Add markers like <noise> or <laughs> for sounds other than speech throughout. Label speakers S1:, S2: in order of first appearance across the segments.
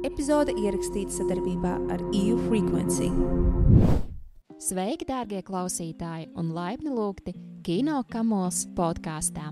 S1: Epizode ierakstīta sadarbībā ar EU Frequency.
S2: Sveiki, dārgie klausītāji, un laipni lūgti Kino Kamols podkāstā.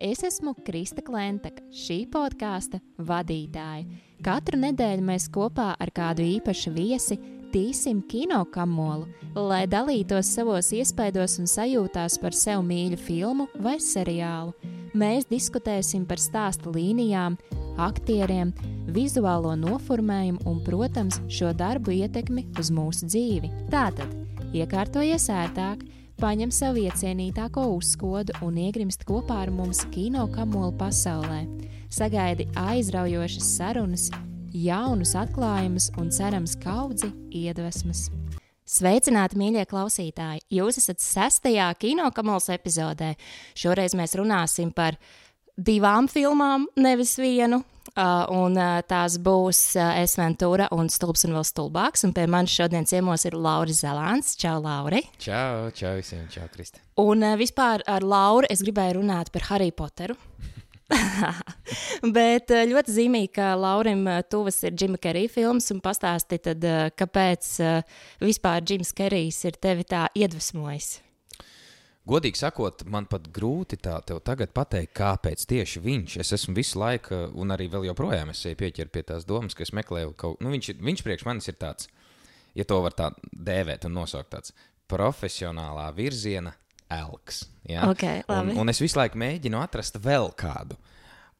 S2: Es esmu Krista Klentaka, šī podkāsta vadītāja. Katru nedēļu mēs kopā ar kādu īpašu viesi tīsim kino kamolu, lai dalītos savos iespaidos un sajūtās par sev mīļu filmu vai seriālu. Mēs diskutēsim par stāsta līnijām, aktieriem, vizuālo noformējumu un, protams, šo darbu ietekmi uz mūsu dzīvi. Tātad, iekārtojies ērtāk, paņem sev iecienītāko uzskodu un iegrimst kopā ar mums kino kamolu pasaulē. Sagaidi aizraujošas sarunas, jaunus atklājumus un cerams kaudzi iedvesmas. Sveicināti, mīļie klausītāji! Jūs esat sestajā kinokamols epizodē. Šoreiz mēs runāsim par divām filmām, nevis vienu. Uh, un uh, tās būs uh, Esventūra un Stulbs un vēl stulbāks. Un pie manis šodien ciemos ir Lauris Zelāns. Čau, Lauri!
S3: Čau, čau visiem, čau, Kristi!
S2: Un uh, vispār ar Lauru es gribēju runāt par Harry Potteru. <laughs> Bet uh, ļoti zīmīgi, ka Laurim uh, tuvas ir Džima Kerija filmas, un pastāsti, tad, uh, kāpēc uh, vispār Džims Kerijs ir tevi tā iedvesmojis.
S3: Godīgi sakot, man pat grūti tā tev tagad pateikt, kāpēc tieši viņš. Es esmu visu laiku, un arī vēl joprojām es eju pieķert pie tās domas, ka es meklēju kaut ko. Nu, viņš, viņš priekš manis ir tāds, ja to var tā dēvēt un nosaukt, tāds profesionālā virziena elks. Ja?
S2: Ok, labi.
S3: un, un es visu laiku mēģinu atrast vēl kādu.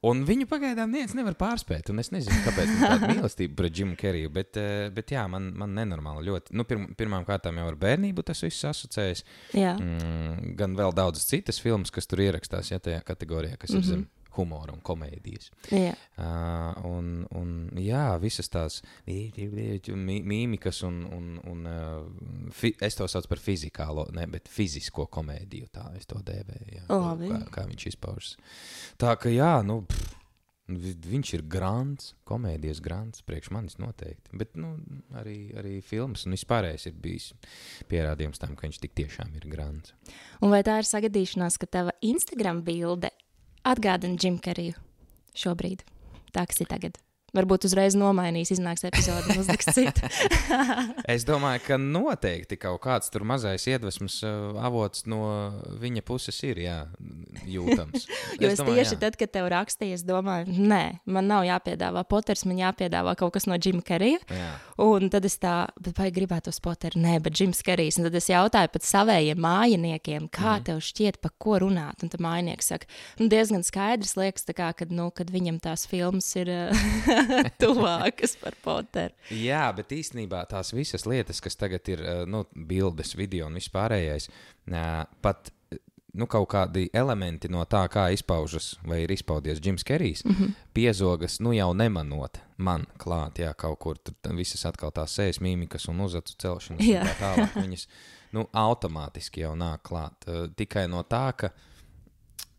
S3: Un viņu pagaidām neviens nevar pārspēt. Es nezinu, kāpēc tāda mīlestība pret Džimu Keriju. Bet, eh, bet jā, man, man nenormāli ļoti. Nu, pirm, pirmām kārtām jau ar bērnību tas viss asociējas. Mm, gan vēl daudzas citas filmas, kas tur ierakstās, ja tajā kategorijā, kas mm -hmm. ir zem humora un komēdijas.
S2: jā.
S3: Uh, un, un jā, visas tās mī- mīmikas un, un, un uh, fi, es to saucu par fizikālo, ne, bet fizisko komēdiju. Tā es to dēvēju. Jā,
S2: Labi.
S3: kā, kā viņš izpaužas. Tā ka jā, nu. Pff, vi- Viņš ir grants, komēdijas grants, priekš manis noteikti. Bet nu, arī, arī filmas un vispārējais ir bijis pierādījums tam, ka viņš tik tiešām ir grants.
S2: Un vai tā ir sagadīšanās, ka tava Instagram bilde atgādina Džimu Keriju šobrīd? Tā kas ir tagad. Varbūt uzreiz nomainīs, iznāks epizode un uzliks citu. <laughs>
S3: Es domāju, ka noteikti kaut kāds tur mazais iedvesmas uh, avots no viņa puses ir jā, jūtams.
S2: Jo <laughs> es, es
S3: domāju,
S2: tieši
S3: jā.
S2: tad, kad tev rakstīju, es domāju, nē, man nav jāpiedāvā Poters, man jāpiedāvā kaut kas no Džima Kerija. Un tad es tā, vai gribētu uz Potteru? Nē, bet Džims Kerijs. Un tad es jautāju pat savējiem mājiniekiem, kā
S3: Mhm.
S2: tev šķiet, pa ko runāt. Un tad mājinieks saka, nu, diezgan skaidrs liekas, kā, kad, nu, kad viņam tās filmas ir <laughs> <laughs> tuvākas par Potteru.
S3: jā, bet īstenībā tās visas lietas, kas tagad ir uh, nu, bildes, video un vispārējais, pat uh, nu, kaut kādi elementi no tā, kā izpaužas vai ir izpaudies Džims Kerijs, mm -hmm. piezogas, nu jau nemanot man klāt, jā, kaut kur tur visas atkal tās sejas mīmikas un uzacu celšanas. un
S2: Jā.
S3: Tā tālāk viņas nu, automātiski jau nāk klāt. Uh, tikai no tā, ka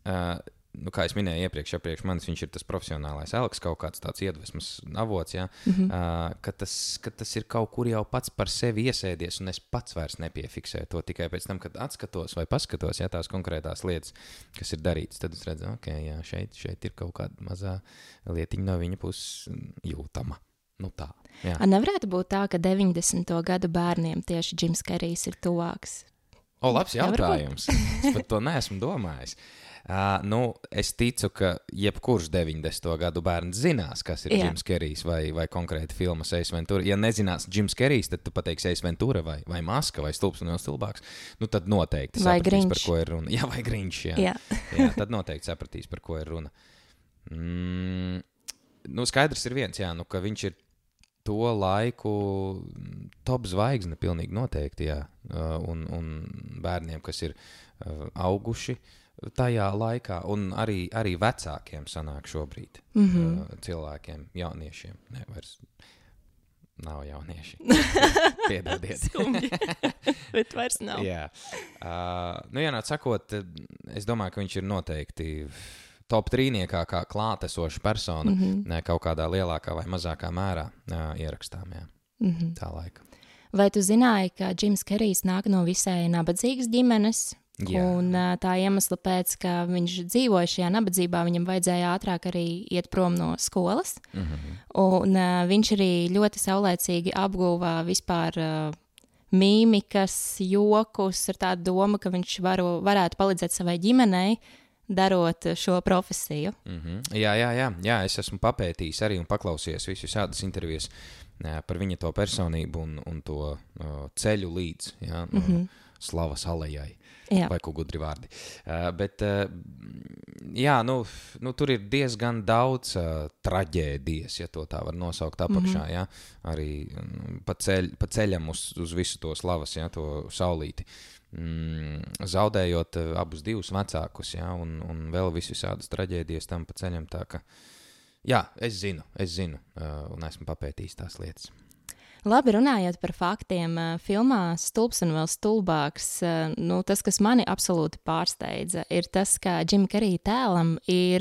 S3: Uh, nu, kā jau minēju iepriekš, ja priekš manis viņš ir tas profesionālais elks, kaut kāds tāds iedvesmas avots, ja, mm -hmm. uh, ka, tas, ka tas ir kaut kur jau pats par sevi iesēdies, un es pats vairs nepiefiksēju to tikai pēc tam, kad atskatos vai paskatos ja, tās konkrētās lietas, kas ir darītas. Tad es redzu, ka okay, jā, šeit, šeit ir kaut kāda mazā lietiņa no viņa puses jūtama. Nu, tā. Jā.
S2: A nevarētu būt tā, ka 90. gadu bērniem tieši Džims Kerijs ir tuvāks.
S3: O, labs jautājums. Es par to neesmu domājis. Uh, nu, es ticu, ka jebkurš 90. gadu bērns zinās, kas ir
S2: Jā.
S3: Jims Kerijs vai, vai konkrēti filmas Ace Ventura. Ja nezinās Jims Kerijs, tad tu pateiksi Ace Ventura vai, vai Maska vai Stulbs un vēl stulbāks. Nu, tad noteikti
S2: Vai
S3: sapratīs, par
S2: Grinch.
S3: ko ir runa. <laughs> Jā, vai Grinch. Jā.
S2: Jā. <laughs>
S3: jā, tad noteikti sapratīs, par ko ir runa. Mm, nu, skaidrs ir viens, jā, nu, ka viņš ir to laiku top zvaigzne, pilnīgi noteikti. Jā. Uh, Un, un bērniem, kas ir uh, auguši tajā laikā, un arī, arī vecākiem sanāk šobrīd mm -hmm. uh, cilvēkiem, jauniešiem. Ne, vairs nav jaunieši. <laughs> Piedodiet.
S2: Skumji. <laughs> Bet vairs nav.
S3: Jā, uh, nu, jā, nāc sakot, es domāju, ka viņš ir noteikti top trīniekā kā klātesoša persona mm -hmm. ne, kaut kādā lielākā vai mazākā mērā uh, ierakstām. Jā. Mm -hmm. Tā laika.
S2: Vai tu zināji, ka Džims Kerijs nāk no visai nabadzīgas ģimenes?
S3: Jā.
S2: Un tā iemesla pēc, ka viņš dzīvoja šajā nabadzībā, viņam vajadzēja ātrāk arī iet prom no skolas.
S3: Mhm.
S2: Un ā, viņš arī ļoti saulēcīgi apguva vispār mīmikas, jokus ar tādu domu, ka viņš varu, varētu palīdzēt savai ģimenei, darot šo profesiju.
S3: Mhm. Jā, jā, jā, jā, es esmu papētījis arī un paklausījies visus šādas intervijas par viņa to personību un, un to uh, ceļu līdz jā, mm -hmm. slavas alejai.
S2: Jā.
S3: Vai ko gudri vārdi. Uh, bet, uh, jā, nu, nu, tur ir diezgan daudz uh, traģēdijas, ja tā var nosaukt apakšā. Mm -hmm. ja? Arī mm, pa, ceļ, pa ceļam uz, uz visu to slavas, ja? to saulīti. Mm, zaudējot uh, abus divus vecākus, ja? un, un vēl visādas traģēdijas tam pa ceļam. Tā, ka, jā, es zinu, es zinu, uh, un esmu papētījis tās lietas.
S2: Labi, runājot par faktiem, filmā Stulbs un vēl stulbāks, nu, tas, kas mani absolūti pārsteidza, ir tas, ka Džim Karī tēlam ir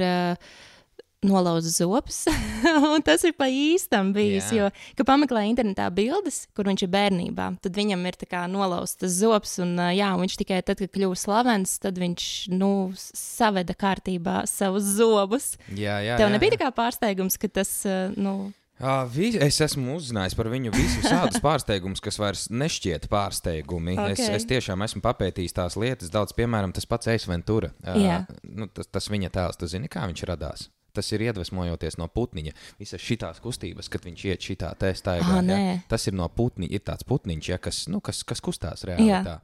S2: nolauzts zops, <laughs> un tas ir pa īstam bijis.
S3: Jā.
S2: Jo, kad pameklē internetā bildes, kur viņš ir bērnībā, tad viņam ir nolauzts zops, un jā, viņš tikai tad, kad kļuva slavens, tad viņš nu, saveda kārtībā savus zobus.
S3: Jā, jā,
S2: Tev
S3: jā,
S2: nebija
S3: jā.
S2: tā kā pārsteigums, ka tas, nu,
S3: Uh, vi, es esmu uzzinājis par viņu visus tādus pārsteigumus, kas vairs nešķiet pārsteigumi. Okay. Es, es tiešām esmu papētījis tās lietas, daudz, piemēram, tas pats Eisventura.
S2: Jā.
S3: nu, tas, tas viņa tēls, tu zini, kā viņš radās. Tas ir iedvesmojoties no putniņa. Visas šīs kustības, kad viņš iet šitā testā,
S2: Ah, nē.
S3: tas ir no putniņa. Ir tāds putniņš, ja, kas, nu, kas, kas kustās reāli.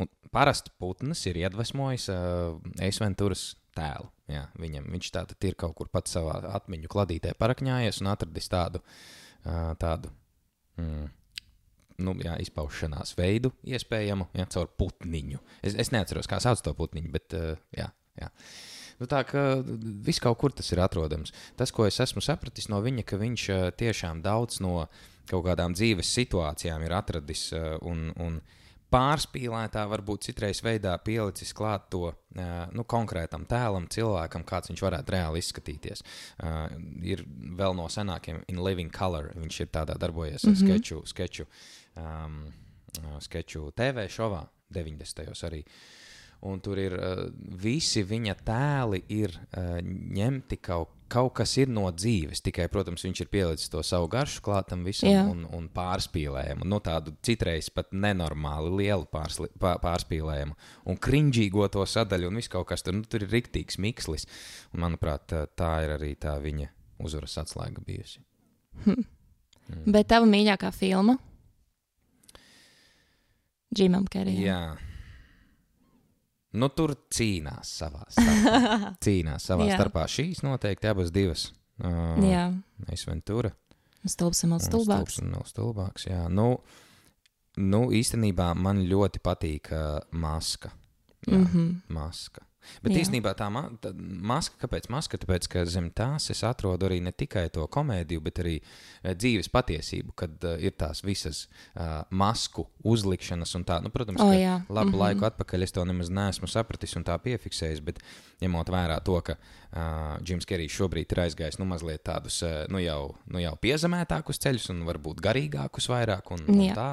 S3: Un parasti putns ir iedvesmojis uh, Eisventuras tēlu. Jā, viņam, viņš tātad ir kaut kur pats savā atmiņu kladītē parakņājies un atradis tādu, uh, tādu mm, nu, jā, izpaušanās veidu, iespējamu, ja, caur putniņu. Es, es neatceros, kā sauc to putniņu, bet uh, jā. jā. Nu, tā kā viss kaut kur tas ir atrodams. Tas, ko es esmu sapratis no viņa, ka viņš uh, tiešām daudz no kaut kādām dzīves situācijām ir atradis uh, un, un pārspīlētā, varbūt citreiz veidā pielicis klāt to uh, nu, konkrētam tēlam, cilvēkam, kāds viņš varētu reāli izskatīties. Uh, ir vēl no senākiem In Living Color, viņš ir tādā darbojies mm -hmm. sketču, sketču, um, uh, sketču TV šovā 90. arī. Un tur ir uh, visi viņa tēli, ir uh, ņemti kaut, kaut kas ir no dzīves. Tikai, protams, viņš ir pielicis to savu garšu klātam visam
S2: Jā.
S3: un, un pārspīlējumu. Nu, tādu citreiz pat nenormāli lielu pārsli, pār, pārspīlējumu. Un krinģīgo to sadaļu un viss kaut kas tur. Nu, tur ir riktīgs mikslis. Un, manuprāt, tā, ir arī tā viņa uzvaras atslēga bijusi.
S2: bet tava mīļākā filma? Džimam Kerijam.
S3: Jā. Nu, tur cīnās savā starpā. <laughs> cīnās savā starpā. Šīs noteikti abas divas. Uh,
S2: Jā.
S3: Aizventura.
S2: Stulbs un vēl stulbāks.
S3: Un Nav stulbāks. Jā. Nu, nu, īstenībā man ļoti patīk uh, maska. Jā, mm. -hmm. maska. Bet
S2: Jā.
S3: īstenībā tā, ma tā maska, kāpēc maska? Tāpēc, ka zem tās es atrodu arī ne tikai to komēdiju, bet arī uh, dzīves patiesību, kad uh, ir tās visas uh, masku uzlikšanas un tā. Nu, protams,
S2: O,
S3: ka labu mm
S2: Mhm.
S3: -hmm. laiku atpakaļ es to nemaz neesmu sapratis un tā piefiksējis, bet ņemot vērā to, ka Džims Kerijs šobrīd ir aizgājis nu, mazliet tādus nu, jau, nu, jau piezemētākus ceļus un varbūt garīgākus vairāk. Un, un tā,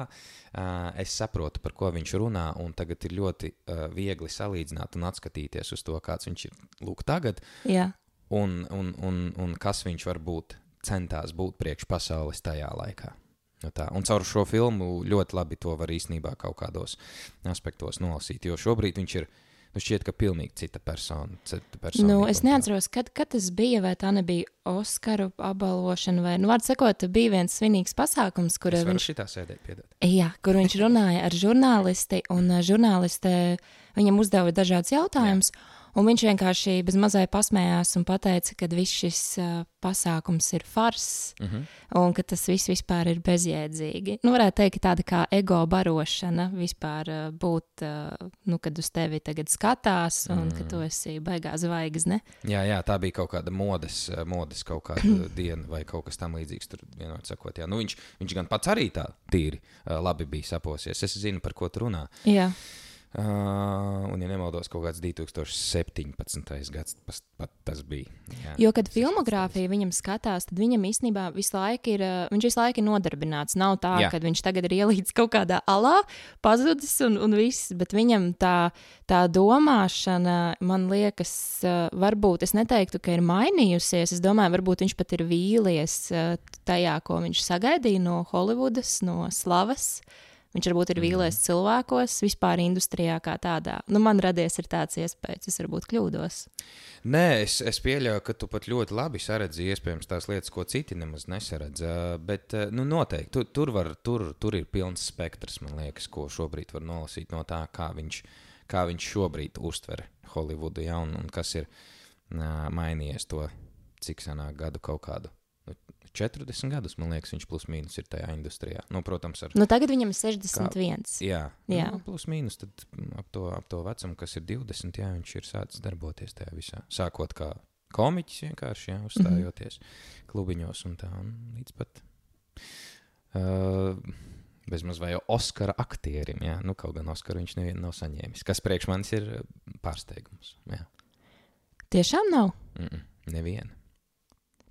S3: es saprotu, par ko viņš runā, un tagad ir ļoti viegli salīdzināt un atskatīties uz to, kāds viņš ir lūk tagad,
S2: Jā.
S3: un, un, un, un kas viņš varbūt centās būt priekš pasaules tajā laikā. Nu tā. Un caur šo filmu ļoti labi to var īstenībā kaut kādos aspektos nolasīt, jo šobrīd viņš ir. Nu šķiet, ka pilnīgi cita persona. Cita persona
S2: Nu, es neatceros, kad, kad tas bija, vai tā nebija Oskaru apbalvošana, vai, nu, vārdu sakot, bija viens svinīgs pasākums, kur viņš
S3: šitā sēdēt, piedod.
S2: Jā, kur viņš runāja ar žurnālisti, un ā, žurnāliste viņam uzdeva dažādus jautājumus. Un viņš vienkārši bez mazai pasmējās un teica, ka viss šis uh, pasākums ir fars
S3: Uh -huh.
S2: un ka tas viss vispār ir bezjēdzīgi. Nu, varētu teikt, ka tāda kā ego barošana vispār uh, būt, uh, nu, kad uz tevi tagad skatās un mm. ka tu esi baigā zvaigzne.
S3: Jā, jā, tā bija kaut kāda modes, modes kaut kāda <clears throat> diena vai kaut kas tamlīdzīgs. Tur vienmēr sakot, jā, nu viņš, viņš gan pats arī tā tīri eh, labi bija saposies. Es zinu, par ko tu runā.
S2: Jā,
S3: Uh, un, ja nemaldos, kaut kāds 2017. gads pas, pat tas bija. Jā,
S2: Jo, kad filmogrāfija viņam skatās, tad viņam īstenībā visu laiku ir, uh, viņš visu laiku ir nodarbināts. Nav tā,
S3: Jā.
S2: ka viņš tagad ir ielīdz kaut kādā alā, pazudis un, un viss, bet viņam tā, tā domāšana, man liekas, uh, varbūt es neteiktu, ka ir mainījusies. Es domāju, varbūt viņš pat ir vīlies uh, tajā, ko viņš sagaidīja no Holivudas, no slavas. Viņš varbūt ir vīlies mm. cilvēkos, vispār industrijā kā tādā. Nu, man radies tāds iespējas, es varbūt kļūdos.
S3: Nē, es, es pieļauju, ka tu pat ļoti labi saredzi iespējams tās lietas, ko citi nemaz nesaredz. Bet, nu, noteikti tur, tur, var, tur, tur ir pilns spektrs, man liekas, ko šobrīd var nolasīt no tā, kā viņš, kā viņš šobrīd uztver Holivudu, ja, un, kas ir mainījies to, cik senāk gadu kaut kādu. Nu, 40 gadus, man liekas, viņš plus mīnus ir tajā industrijā. Nu, protams, ar
S2: Nu, tagad viņam ir 61.
S3: Jā,
S2: Jā.
S3: Nu, plus mīnus tad mm, ap to, ap to vecumu, kas ir 20, jā, viņš ir sācis darboties tajā visā. Sākot kā komiķis, vienkārši jā, uzstājoties mm -hmm. klubiņos un tā, un līdz pat. Uh, Bezmaz vai Oskara aktierim, jā, nu kaut gan Oskaru viņš nevienu nav saņēmis. Kas priekš manis ir pārsteigums. Jā,
S2: Tiešām nav.
S3: mm -mm, neviena.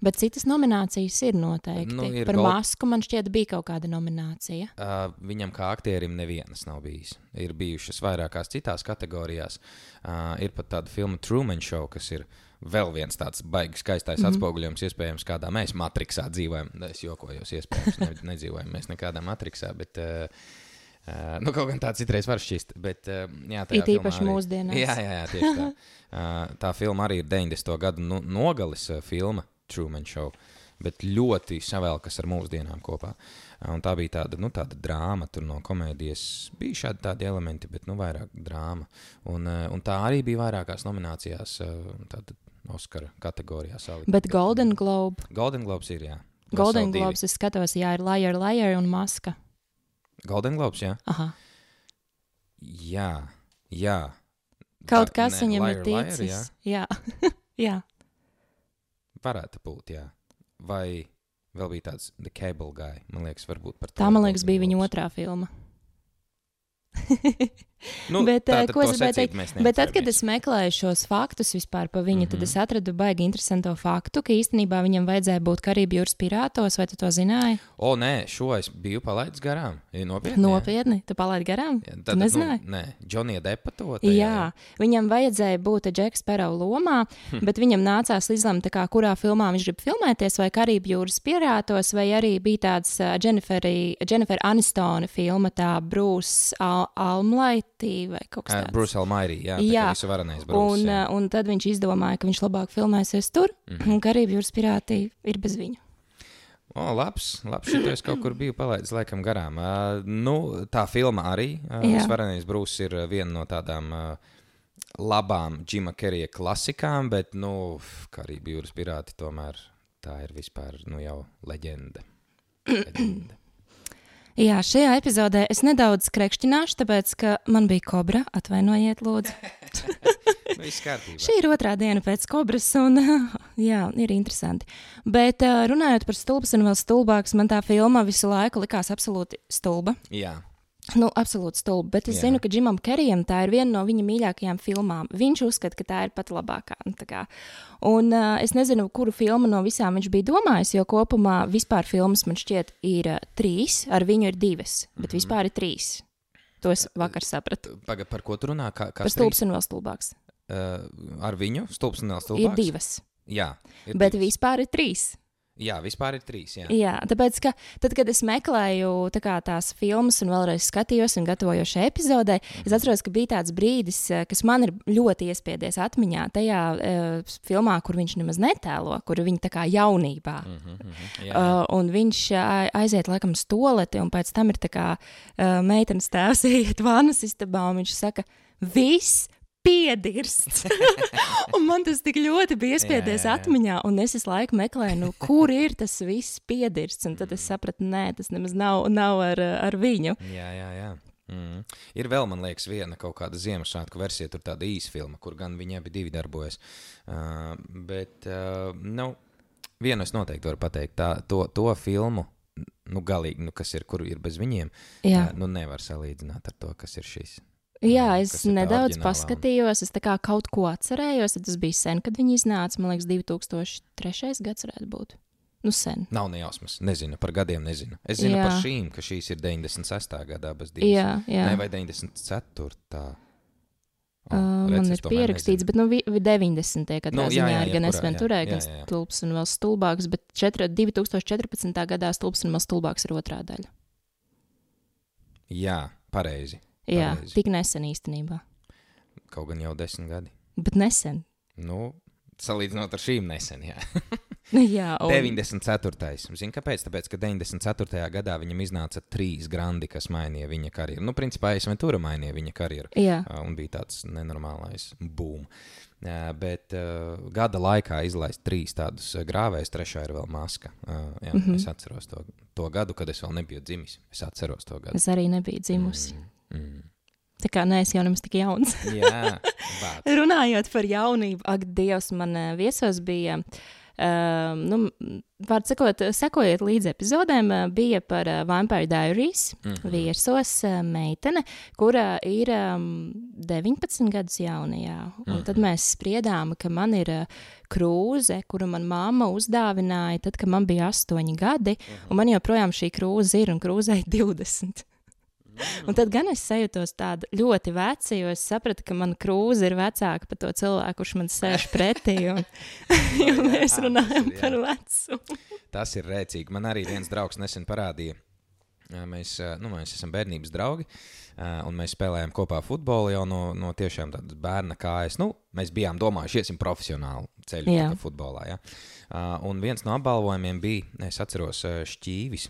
S2: Bet citas nominācijas ir noteikti.
S3: Nu, ir
S2: Par
S3: Gold-
S2: masku man šķiet, bija kaut kāda nominācija.
S3: Uh, viņam kā aktierim nevienas nav bijis. Ir bijušas vairākās citās kategorijās. Uh, ir pat tāda filma Truman Show, kas ir vēl viens tāds baigs, skaistais mm -hmm. atspoguļojums, iespējams, kādā mēs matricā dzīvojam. Es jokojos, iespējams, ne, <laughs> nedzīvojam mēs nekādā matricā, bet. Uh, Uh, nu, kaut gan tā citreiz var šķist, bet uh, jā,
S2: It
S3: filmā
S2: īpaši mūsdienās.
S3: Jā, jā, jā tieši tā. <laughs> Uh, tā filma arī ir 90. gadu nu, nogalis uh, filma Truman Show, bet ļoti savēlkas ar mūsdienām kopā. Uh, un tā bija tāda, nu, tāda drāma, tur no komēdijas bija šādi tādi elementi, bet nu, vairāk drāma. Un, uh, un tā arī bija vairākās nominācijās, uh, tāda Oskara kategorijā. salikta.
S2: Bet Golden Globe,
S3: Golden Globes ir, jā.
S2: Golden. Globes, es skatos, jā, ir Liar, Liar un Maska.
S3: Golden Globes, jā.
S2: Aha.
S3: Jā, jā.
S2: Kaut kas viņam
S3: Liar,
S2: ir
S3: Liar,
S2: ticis.
S3: jā.
S2: jā. <laughs> jā.
S3: Varētu būt, jā. Vai vēl bija tāds The Cable Guy, man liekas, varbūt par to.
S2: Tā, man liekas, bija viņa otrā filma. <laughs> <laughs>
S3: Nu,
S2: Bet,
S3: tā
S2: eh,
S3: tad
S2: ko es gribēju teikt? Bet tad, kad es meklēju šos faktus vispār par viņu, mm -hmm. tad
S3: Mhm.
S2: es atradu baigi interesantu faktu, ka īstenībā viņam vajadzēja būt Karību jūras pirātos, vai tu to zināji?
S3: O, nē, šo es biju palaidis garām. Ir nopietni. jā?
S2: Nopietni, tu palaidi garām?
S3: Jā,
S2: Tu
S3: Tad,
S2: nezināji?
S3: Nu, nē, Džonija Depa to. tajā,
S2: Jā, viņam vajadzēja būt Džeks Perau lomā,
S3: Hm.
S2: bet viņam nācās izlemt, tā kā, kurā filmā viņš grib filmēties, vai Karību jūras pirātos, vai arī bija tāds uh, Jennifer Anistona filma, tā Brūss Al Almlaitī vai kaut kas tāds.
S3: Bruce Almairi, jā,
S2: Jā.
S3: visu varenais Bruce.
S2: Un,
S3: jā.
S2: un tad viņš izdomāja, ka viņš labāk filmēsies tur, mm. -hmm. un Karību jūras pirāti ir bez viņa.
S3: O, labs, labs. Šito es kaut kur biju palaidis laikam garām. Uh, nu, tā filma arī. Uh. Svarenais Brūss ir viena no tādām uh, labām Džima Kerija klasikām, bet, nu, Karību jūras pirāti tomēr tā ir vispār, nu, jau leģenda. <clears throat> leģenda.
S2: Jā, šajā epizodē es nedaudz krekšķināšu, tāpēc, ka man bija kobra, atvainojiet, lūdzu.
S3: nu.
S2: Šī ir otrā diena pēc kobras, un <laughs> jā, ir interesanti. Bet runājot par stulbas un vēl stulbākas, man tā filma visu laiku likās absolūti stulba.
S3: Jā,
S2: Nu, absolūti stulba. Bet es
S3: Jā.
S2: Zinu, ka Džimam Kerijam tā ir viena no viņa mīļākajām filmām. Viņš uzskata, ka tā ir pat labākā. nu. Un uh, es nezinu, kuru filmu no visām viņš bija domājis, jo kopumā vispār filmas man šķiet ir uh, trīs, ar viņu ir divas, bet
S3: Mhm.
S2: vispār ir trīs. To es vakar sapratu.
S3: Pagaid, par ko tu runā? Kā,
S2: Par stulbs un vēl stulbāks.
S3: Uh, ar viņu stulbs un vēl stulbs.
S2: Ir divas,
S3: Jā, ir
S2: bet
S3: divas.
S2: vispār ir trīs.
S3: Jā, vispār ir trīs. Jā.
S2: Jā, tāpēc, ka tad, kad es meklēju tā tās filmas un vēlreiz skatījos un gatavojos šai epizodē, es atceros, ka bija tāds brīdis, eh, kas man ir ļoti iespiedies atmiņā. Tajā uh, filmā, kur viņš nemaz netēlo, kur viņa tā kā jaunībā.
S3: Mm -hmm, jā,
S2: Uh, un viņš aiziet laikam uz toleti, un pēc tam ir tā kā uh, meitenes tēvs <laughs> iet vānas istabā, un viņš saka, viss piedirsts. <laughs> un man tas tik ļoti bija iespiedies
S3: Jā, jā, jā.
S2: atmiņā, un es visu laiku meklēju, nu, kur ir tas viss piedirsts, un tad es sapratu, nē, tas nemaz nav, nav ar, ar viņu.
S3: jā, jā. jā. Mm. Ir vēl, man liekas, viena kaut kāda Ziemassvētku versija, tur tāda īsa filma, kur gan viņi abi divi darbojas. Uh, bet, uh, nu, vienu es noteikti varu pateikt, tā, to, to filmu, nu, galīgi, nu, kas ir, kur ir bez viņiem,
S2: Jā.
S3: nu, nevar salīdzināt ar to, kas ir šis.
S2: Jā, es nedaudz
S3: oriģinālā.
S2: paskatījos, es kaut ko atcerējos, tas bija sen, kad viņi iznāca. Man liekas, 2003. gads varētu būt. Nu, sen.
S3: Nav nejausmas. Nezinu par gadiem, nezinu. Es zinu jā. par
S2: Jā.
S3: šīm, ka šīs ir 96. gadā, bez divas.
S2: Jā, jā.
S3: Ne, vai 94.
S2: Uh, man ir pierakstīts, bet nu, vi- vi- 90. gadā
S3: Nu, jā, jā,
S2: ir gan es vien
S3: jā.
S2: turēju, gan
S3: Jā, jā, jā.
S2: stulbs un vēl stulbāks, bet 4, 2014. gadā stulbs un vēl stulbāks ir otrā daļa.
S3: Jā, pareizi.
S2: Jā,
S3: Pareizi.
S2: tik nesen īstenībā.
S3: Kaut gan jau desmit gadi.
S2: Bet nesen.
S3: Nu, salīdzinot ar šīm nesen, jā. <laughs>
S2: Jā, un,
S3: 94. Zini, kāpēc? Tāpēc, ka 94. gadā viņam iznāca trīs grandi, kas mainīja viņa karjeru. Nu, principā, es Ventura mainīja viņa karjeru.
S2: jā,
S3: Uh, un bija tāds nenormālais boom. Uh, bet uh, gada laikā izlaist trīs tādus uh, grāvējus, trešā ir vēl maska. Uh, jā, mm. -hmm. Es atceros to, to gadu, kad es vēl nebiju dzimis. Es atceros to gadu.
S2: es arī nebiju dzimusi.
S3: Mm, mm.
S2: Tā kā neesmu jau nemaz tik jauns. <laughs>
S3: Jā.
S2: Runājot par jaunību, ak, Dievs, man eh, viesos bija. Um, nu, Vārds sakot, sekojiet līdzi epizodēm, eh, bija par uh, Vampire Diaries. Mm
S3: Mhm.
S2: -hmm. Viesos uh, meitene, kura ir um, 19 gadus jauna. Jā. Un
S3: Mhm.
S2: tad mēs spriedām, ka man ir uh, krūze, kuru man mamma uzdāvināja, tad, kad man bija 8 gadi,
S3: Mhm.
S2: un man joprojām šī krūze ir un krūzei 20. Un tad gan es sajūtos tāda ļoti veca, jo es sapratu, ka mana krūze ir vecāka par to cilvēku, kurš man sēž pretī. Un, <laughs> <laughs> jo
S3: jā,
S2: mēs runājam
S3: ir,
S2: par vecumu.
S3: Tas ir rēcīgi. Man arī viens draugs nesen parādīja. Mēs, nu, mēs esam bērnības draugi, un mēs spēlējām kopā futbolu jau no, no tiešām tādas bērna kājas. Nu, mēs bijām domājuši, iesim profesionālu ceļu futbolā. Ja? Un viens no apbalvojumiem bija, es atceros, šķīvis.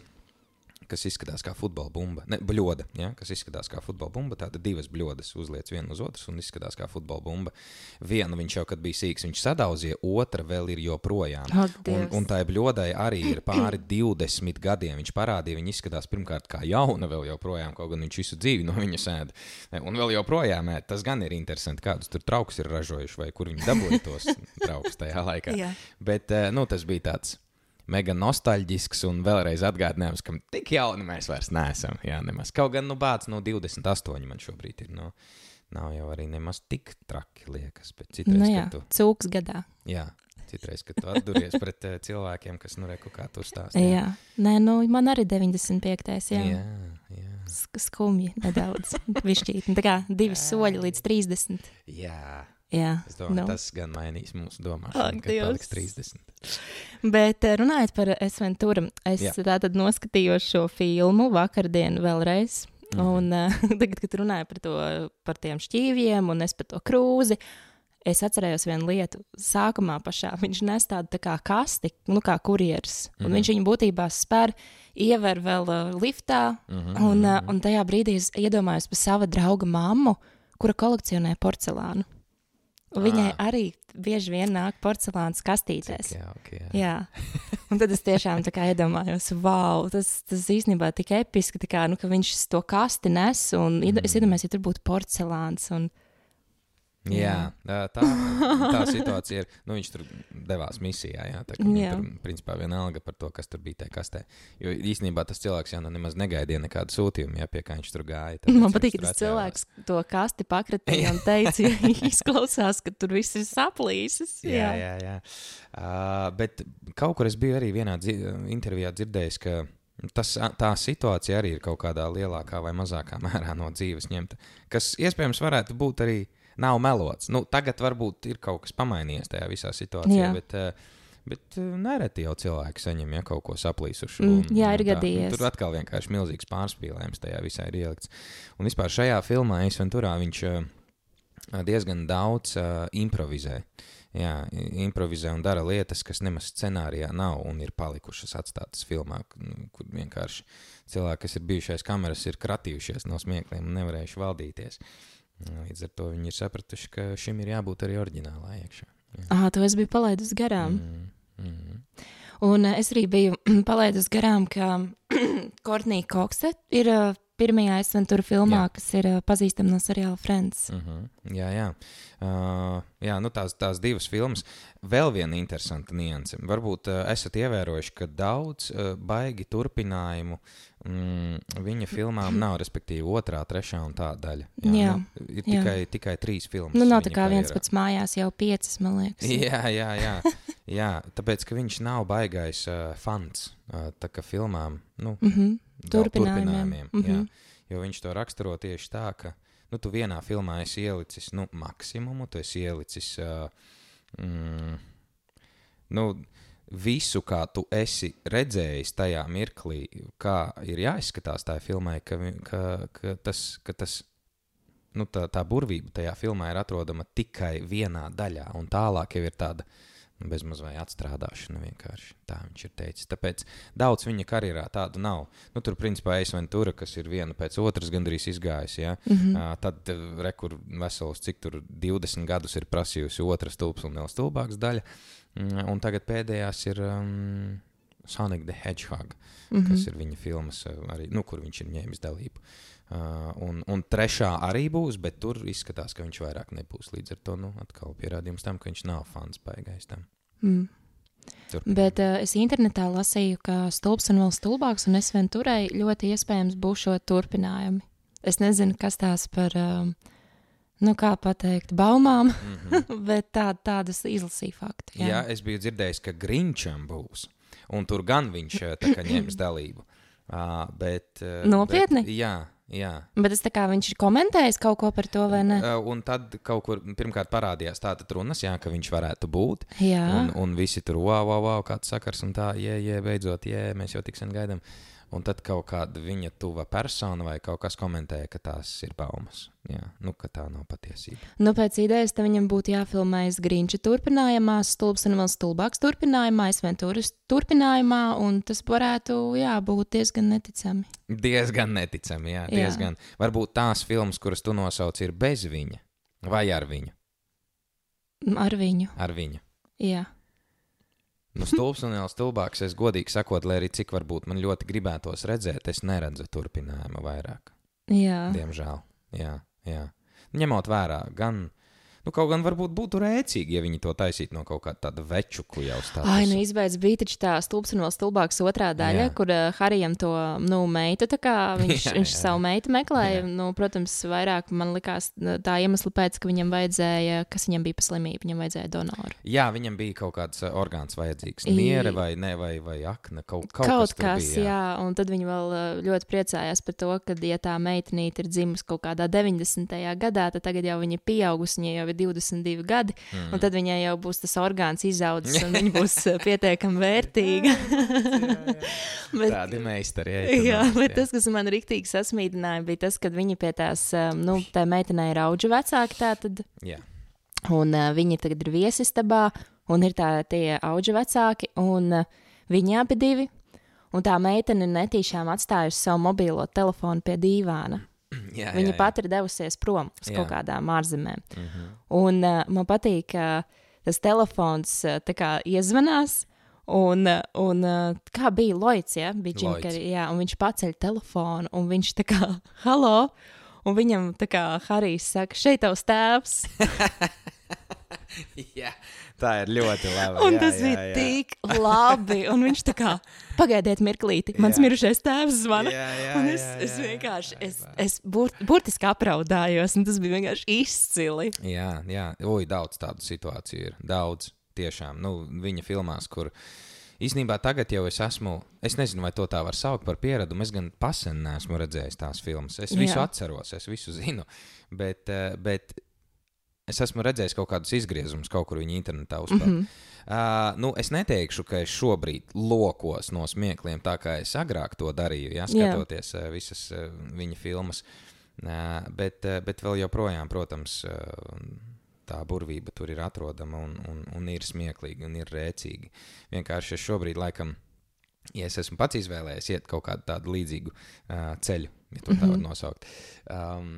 S3: Kas izskatās kā futbola bumba. Ne, bļoda, ja? kas izskatās kā futbola bumba. Tāda divas bļodas uzliek viena uz otras un izskatās kā futbola bumba. Vienu viņš jau, kad bija sīgs, viņš sadauzīja, otra vēl ir joprojām.
S2: Ak,
S3: Un, un tai bļodai arī ir pāri 20 gadiem. Viņš parādīja, viņa izskatās pirmkārt kā jauna, vēl joprojām, kaut gan viņš visu dzīvi no viņas ēda. Un vēl joprojām ēd. Tas gan ir interesanti, kādus tur traukus ir ražojuši vai kur viņi dabūja tos traukus tajā laikā. <laughs>
S2: Jā.
S3: Bet eh, nu, tas bija tāds. Mega nostalģisks un vēlreiz atgādinājums, ka tik jauni mēs vairs neesam. Jā, nemaz. Kaut gan, nu, bācis no 28 man šobrīd ir. No, nav jau arī nemaz tik traki, liekas. Bet citreiz,
S2: Nu, jā,
S3: tu,
S2: cūks gadā.
S3: jā, citreiz, kad tu atduries <laughs> pret eh, cilvēkiem, kas, nu, reku kā tur stāsta.
S2: Jā, nē, nu, man arī 95. Jā.
S3: jā, jā.
S2: Sk- Skumji nedaudz. Višķīt. Tā kā divi soļi līdz 30.
S3: jā.
S2: Jā,
S3: Es domāju,
S2: nu.
S3: tas gan mainīs mūsu domāšanu, kad paliks 30.
S2: Bet eh, runājot par Esventūru, es
S3: Jā.
S2: tātad noskatījos šo filmu vakardien vēlreiz.
S3: Mhm.
S2: Un uh, <laughs> tagad, kad runāju par, to, par tiem šķīviem un es par to krūzi, es atcerējos vienu lietu. Sākumā pašā viņš nes tādu tā kā kasti, nu kā kurjeris. Un
S3: Mhm.
S2: viņš viņu būtībā spēr, iever vēl uh, liftā.
S3: Mhm,
S2: Un, uh, un tajā brīdī es iedomājos par sava drauga mammu, kura kolekcionē porcelānu. Viņai
S3: Ah.
S2: arī bieži vien nāk porcelāna kastītēs.
S3: Jā, okay, jā.
S2: Jā, un tad es tiešām iedomājos, wow, tas, tas īstenībā tik episki, kā, nu, ka viņš to kasti nes, un mm. es iedomājos, ja tur būtu porcelāns. Un,
S3: Jā, tā, tā, situācija ir. Nu, viņš tur devās misijā. Jā, tā,
S2: Jā.
S3: tur principā vienalga par to, kas tur bija tajā kastē. Jo īstenībā tas cilvēks jau nu nemaz negaidīja nekādu sūtījumu, jā, pie kā viņš tur gāja. tāpēc
S2: man patīk, ka tas cilvēks to kasti pakratīja <laughs> un teica, ja izklausās, ka tur viss ir saplīsis.
S3: Jā, jā, jā. Uh, bet kaut kur es biju arī vienā dzi intervijā dzirdējis, ka tas, tā situācija arī ir kaut kādā lielākā vai mazākā <laughs> mērā no dzīves ņemta. Kas iespējams varētu būt arī nav melots. Nu, tagad varbūt ir kaut kas pamainījies tajā visā situācijā,
S2: Jā.
S3: bet, uh, bet uh, nereti jau cilvēki saņem ja, kaut ko saplīsušu.
S2: Mm, jā, ir
S3: tā.
S2: gadījies.
S3: Tur atkal vienkārši milzīgs pārspīlējums tajā visā ir ielikts. Un vispār šajā filmā Eisventurā viņš uh, diezgan daudz uh, improvizē. Jā, improvizē un dara lietas, kas nemaz scenārijā nav un ir palikušas atstātas filmā, nu, kur vienkārši cilvēki, kas ir bijuši aiz kameras, ir kratījušies no smiekliem un nevarējuši valdīties. Līdz ar to viņi ir sapratuši, ka šim ir jābūt arī oriģinālā iekšā.
S2: Ah, to es biju palaidus garām.
S3: Mm, mm.
S2: Un uh, es arī biju <clears throat> palaidus garām, ka <clears throat> Kortnija Kokse ir uh, pirmajā Esventura filmā,
S3: Jā.
S2: kas ir uh, pazīstama no seriāla Friends.
S3: Uh -huh. Jā, jā. Uh, jā nu tās, tās divas filmas. Vēl viena interesanta nianse. Varbūt uh, esat ievērojuši, ka daudz uh, baigi turpinājumu mm, viņa filmām <clears throat> nav, respektīvi, otrā, trešā un tā daļa. Jā,
S2: Jā,
S3: nu, ir
S2: jā.
S3: tikai, tikai trīs filmas.
S2: Nu, nav tā kā viens
S3: karjerā.
S2: pats mājās, jau piecas, man liekas. <laughs>
S3: Jā, jā, jā. jā, tāpēc, ka viņš nav baigais uh, fans uh, filmām, nu,
S2: Mm -hmm. Turpinājumiem.
S3: turpinājumiem jā.
S2: Mhm.
S3: Jo viņš to raksturo tieši tā, ka nu, tu vienā filmā esi ielicis nu, maksimumu, tu esi ielicis uh, mm, nu, visu, kā tu esi redzējis tajā mirklī, kā ir jāizskatās tajā filmai, ka, ka, ka tas. Ka tas Nu, tā, tā burvība tajā filmā ir atrodama tikai vienā daļā, un tālāk jau ir tāda nu, bezmaz vai atstrādāšana vienkārši. Tā viņš ir teicis. Tāpēc daudz viņa karjerā tādu nav. Nu, tur, principā, Eisventura, kas ir viena pēc otras gandrīz izgājusi. Ja?
S2: Mm -hmm.
S3: Uh, tad rekur vesels, cik tur 20 gadus ir prasījusi otra stulbs un vēl stulbāks daļa. Mm, un tagad pēdējās ir um, Sonic the Hedgehog, mm -hmm. kas ir viņa filmas, uh, arī, nu, kur viņš ir ņēmis dalību. Uh, un, un trešā arī būs, bet tur izskatās, ka viņš vairāk nebūs. Līdz ar to nu, atkal pierādījums tam, ka viņš nav fans baigais tam.
S2: mm.
S3: Turpinām.
S2: Bet uh, es internetā lasīju, ka stulbs un vēl stulbāks, un es vien turēju ļoti iespējams būs šo turpinājumi. Es nezinu, kas tās par, um, nu kā pateikt, baumām,
S3: Mm -hmm. <laughs>
S2: bet tā, tādas izlasīju faktu.
S3: Jā. Jā, es biju dzirdējis, ka Grinčam būs. Un tur gan viņš uh, tā kā ņems <clears throat> dalību. Uh, bet, uh,
S2: Nopietni?
S3: Bet, jā, jā.
S2: Bet es tā kā viņš ir komentējis kaut ko par to, vai ne?
S3: Uh, un tad kaut kur pirmkārt parādījās tādas runas, jā, ka viņš varētu būt.
S2: Jā,
S3: Un, un visi tur, wow, wow, wow kāds sakars, un tā, jē, jē, beidzot, jē, mēs jau tik sen gaidām. Un tad kaut kāda viņa tuva persona vai kaut kas komentēja, ka tās ir baumas. Jā, nu, ka tā nav patiesība.
S2: nu pēc idejas tam viņam būtu jāfilmējas Grīņša turpinājumā, stulbs un vēl stulbāks turpinājumā, Esventuras turpinājumā, un tas varētu, jā, būt diezgan neticami.
S3: Diezgan neticami, jā,
S2: Jā.
S3: diezgan. Varbūt tās filmas, kuras tu nosauc, ir bez viņa vai ar viņu.
S2: Ar viņu,
S3: Ar viņu.
S2: jā.
S3: Nu, stulbs un vēl stulbāks, es godīgi sakot, lai arī cik varbūt man ļoti gribētos redzēt, es neredzu turpinājumu vairāk.
S2: Jā,
S3: Diemžēl. Jā, jā. Ņemot vērā, gan. Nu, kaut gan varbūt būtu rēcīgi, ja viņi to taisītu no kaut kāda tāda večuku jau stāsta.
S2: Ai, nu izbeidz bija taču tā stulbs un vēl stulbāks otrā daļa,
S3: Jā.
S2: kur uh, Harijam to, nu, meitu, tā kā <laughs> viņš,
S3: Jā,
S2: viņš
S3: jā,
S2: savu meitu meklēja,
S3: Jā.
S2: nu, protams, vairāk man likās nu, tā iemesla pēc, ka viņam vajadzēja, kas viņam bija pa slimību, viņam vajadzēja donoru.
S3: Jā, viņam bija kaut kāds uh, orgāns vajadzīgs. Niere vai, ne, vai, vai akna. Kaut, kaut,
S2: Kaut
S3: kas,
S2: kas,
S3: bija,
S2: jā, un tad viņi vēl ļoti priecājās par to, ka, ja tā meitenīte ir dzimusi kaut kādā 90. gadā, tad tagad jau viņa ir pieaugusi, viņai jau ir 22 gadi, mm. un tad viņai jau būs tas orgāns izaudzis, un <laughs> viņa būs uh, pietiekami vērtīga. <laughs> Bet-
S3: Tādi meistari.
S2: Jā, bet tas, kas man rīktīgi sasmīdināja, bija tas, ka viņi pie tās, um, nu, tā meitenei ir auga vecāki, tātad,
S3: Jā.
S2: un uh, viņi tagad ir viesistabā, un ir tā, tie auga vecāki, un uh, viņi abi divi, un tā meitene netīšām atstājusi savu mobilo telefonu pie dīvāna. <clears throat>
S3: Jā,
S2: Viņa
S3: jā, jā.
S2: pat ir devusies prom uz
S3: Jā.
S2: kaut kādām ārzemēm.
S3: Mhm.
S2: Un uh, man patīk, ka tas telefons uh, kā iezvanās. Un, un kā bija Loits, ja? bija. Carrey, jā, un viņš paceļ telefonu, un viņš tā kā, <laughs> halo, un viņam tā kā Harijs saka, šeit tavs tēvs. <laughs>
S3: jā, tā ir ļoti labi.
S2: Un
S3: jā,
S2: tas
S3: jā,
S2: bija
S3: jā.
S2: tik labi, un viņš tā kā, pagaidiet mirklīti, mans
S3: Jā.
S2: mirušais tēvs zvana.
S3: Jā, jā,
S2: Un es,
S3: jā,
S2: es
S3: jā, jā.
S2: vienkārši, es, es bur, burtiski apraudājos, un tas bija vienkārši izcili.
S3: Jā, jā. Ui, daudz tādu situāciju ir. Daudz, tiešām. Nu, viņa filmās, kur īsnībā tagad jau es esmu, es nezinu, vai to tā var saukt par pieredumu. Es gan pasen neesmu redzējis tās filmas. Es visu
S2: Jā.
S3: atceros, es visu zinu. Bet, eh, bet es esmu redzējis kaut kādus izgriezumus, kaut kur viņa internetā uzspēlēt. Mm. -hmm. Uh, nu, es neteikšu, ka es šobrīd lokos no smiekliem, tā kā es agrāk to darīju, ja, skatoties uh, visas uh, viņa filmas. Uh, bet, uh, bet vēl joprojām, protams, uh, tā burvība tur ir atrodama un, un, un ir smieklīga un ir rēcīga. Vienkārši es šobrīd, laikam, ja es esmu pats izvēlējies iet kaut kādu tādu līdzīgu uh, ceļu, ja to tā var nosaukt, um,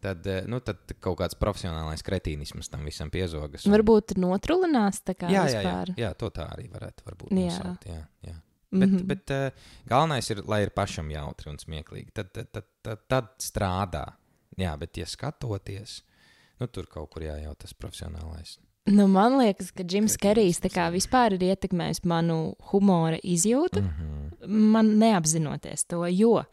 S3: tad, uh, nu, tad kaut kāds profesionālais kretīnisms tam visam piezogas. un-
S2: Varbūt notrulinās tā kā
S3: jā, jā, jā, jā, to tā arī varētu
S2: Jā.
S3: nosaukt. Jā, jā. Bet, mm
S2: Mhm.
S3: -hmm. bet uh, galvenais ir, lai ir pašam jautri un smieklīgi. Tad, tad, tad, tad, tad strādā. Jā, bet, ja skatoties, nu, tur kaut kur jā, jau tas profesionālais
S2: Nu, man liekas, ka Džims Kerijs vispār ir ietekmējis manu humora izjūtu, mm -hmm. man neapzinoties to, jo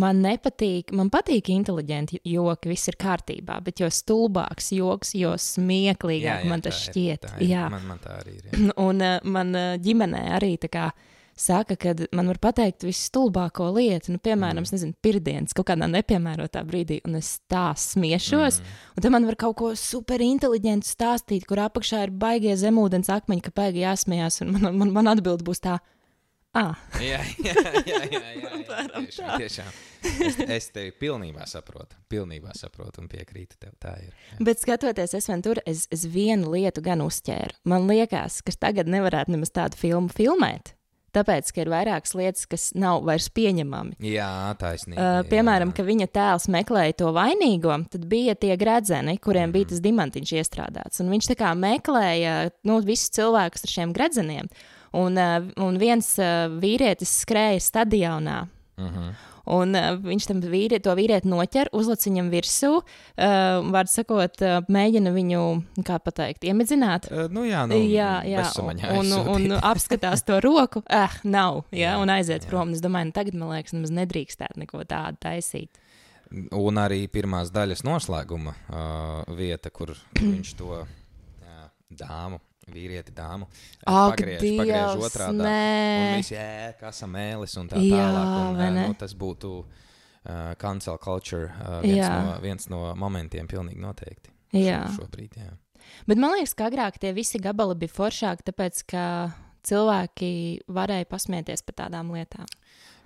S2: man nepatīk, man patīk inteliģenti joki, viss ir kārtībā, bet jo stulbāks joks, jo smieklīgāk jā, jā, man tas šķiet.
S3: Ir, ir.
S2: jā,
S3: man, man tā arī ir. Jā. <clears throat>
S2: Un uh, man uh, ģimenē arī tā kā saka, ka man var pateikt visstulbāko lietu, nu, piemēram, mm. nezinu, pirdienas kaut kādā nepiemērotā brīdī, un es tā smiešos, mm. un tad man var kaut ko superinteliģentu stāstīt, kur apakšā ir baigie zemūdens akmeņi, ka baigi jāsmējās, un man, man, man atbild būs tā. Ah.
S3: jā, jā, jā, jā, jā, jā, tiešām, tiešām. Es, es tevi pilnībā saprotu, pilnībā saprotu un piekrītu tev. Tā ir. Jā.
S2: Bet skatoties, es vien tur, es, es vienu lietu gan uzķēru. Man liekas, ka tagad nevarētu nemaz tādu filmu filmēt tāpēc, ka ir vairākas lietas, kas nav vairs pieņemami.
S3: Jā, taisnība.
S2: Uh, piemēram, jā. ka viņa tēls meklēja to vainīgo, tad bija tie gredzeni, kuriem mm. bija tas diamantiņš iestrādāts. Un viņš tā kā meklēja nu, visus cilvēkus ar šiem gredzeniem. Un, uh, un viens uh, vīrietis skrēja stadionā. Mm -hmm. Un uh, viņš tam vīri, to vīrieti noķer, uzliek viņam virsū, uh, var sakot, uh, mēģina viņu, kā pateikt, iemedzināt.
S3: Uh, nu jā, nu,
S2: jā, jā. Un, un, un <laughs> apskatās to roku, eh, nav, jā, jā un aiziet jā. prom. Es domāju, nu, tagad man liekas, nemaz nedrīkstētu neko tādu taisīt.
S3: Un arī pirmās daļas noslēguma uh, vieta, kur <clears throat> viņš to jā, dāmu vīrieti, dāmu.
S2: Ak,
S3: pagriež,
S2: Dievs,
S3: pagriež otrādi. Un viss, jā, kā samēlis un tā jā, tālāk. Un, nu, tas būtu uh, cancel culture uh, viens, jā. no, viens no momentiem pilnīgi noteikti. Jā. Šobrīd, jā.
S2: Bet man liekas, ka agrāk tie visi gabali bija foršāki, tāpēc ka cilvēki varēja pasmieties par tādām lietām.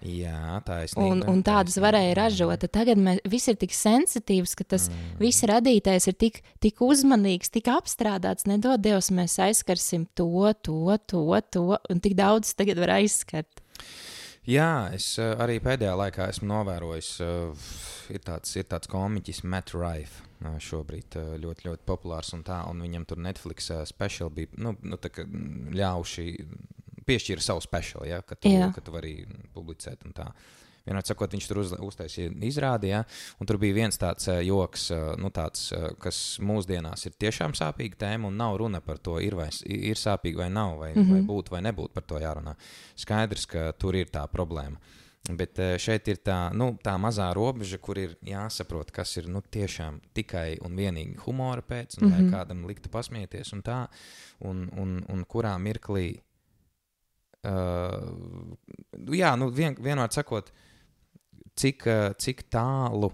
S3: Jā, taisnība.
S2: Un, un tādus varēja ražot. Tagad mēs, viss ir tik sensitīvs, ka tas mm. viss radītājs ir tik, tik uzmanīgs, tik apstrādāts. Nedod Dievs, mēs aizskarsim to, to, to, to, un tik daudz tagad var aizskart.
S3: Jā, es uh, arī pēdējā laikā esmu novērojis, uh, ir tāds, ir tāds komiķis, Matt Rife. Uh, šobrīd ļoti, ļoti populārs un tā, un viņam tur Netflix speciāli bija nu, nu, ļauši piešķīra savu speciālu, ja, ka, tu, ka tu vari publicēt. Vienmēr sakot, viņš tur uz, uztaisīja izrādi, ja, un tur bija viens tāds uh, joks, uh, nu, tāds, uh, kas mūsdienās ir tiešām sāpīga tēma, un nav runa par to, ir, vai, ir sāpīgi vai nav, vai, mm -hmm. vai būtu vai nebūtu par to jārunā. Skaidrs, ka tur ir tā problēma. Bet šeit ir tā, nu, tā mazā robeža, kur ir jāsaprot, kas ir nu, tiešām tikai un vienīgi humora pēc, un mm -hmm. kādam liktu pasmieties, un tā, un, un, un kurā mirklī Uh, jā, nu, vien, vienmēr sakot, cik, uh, cik tālu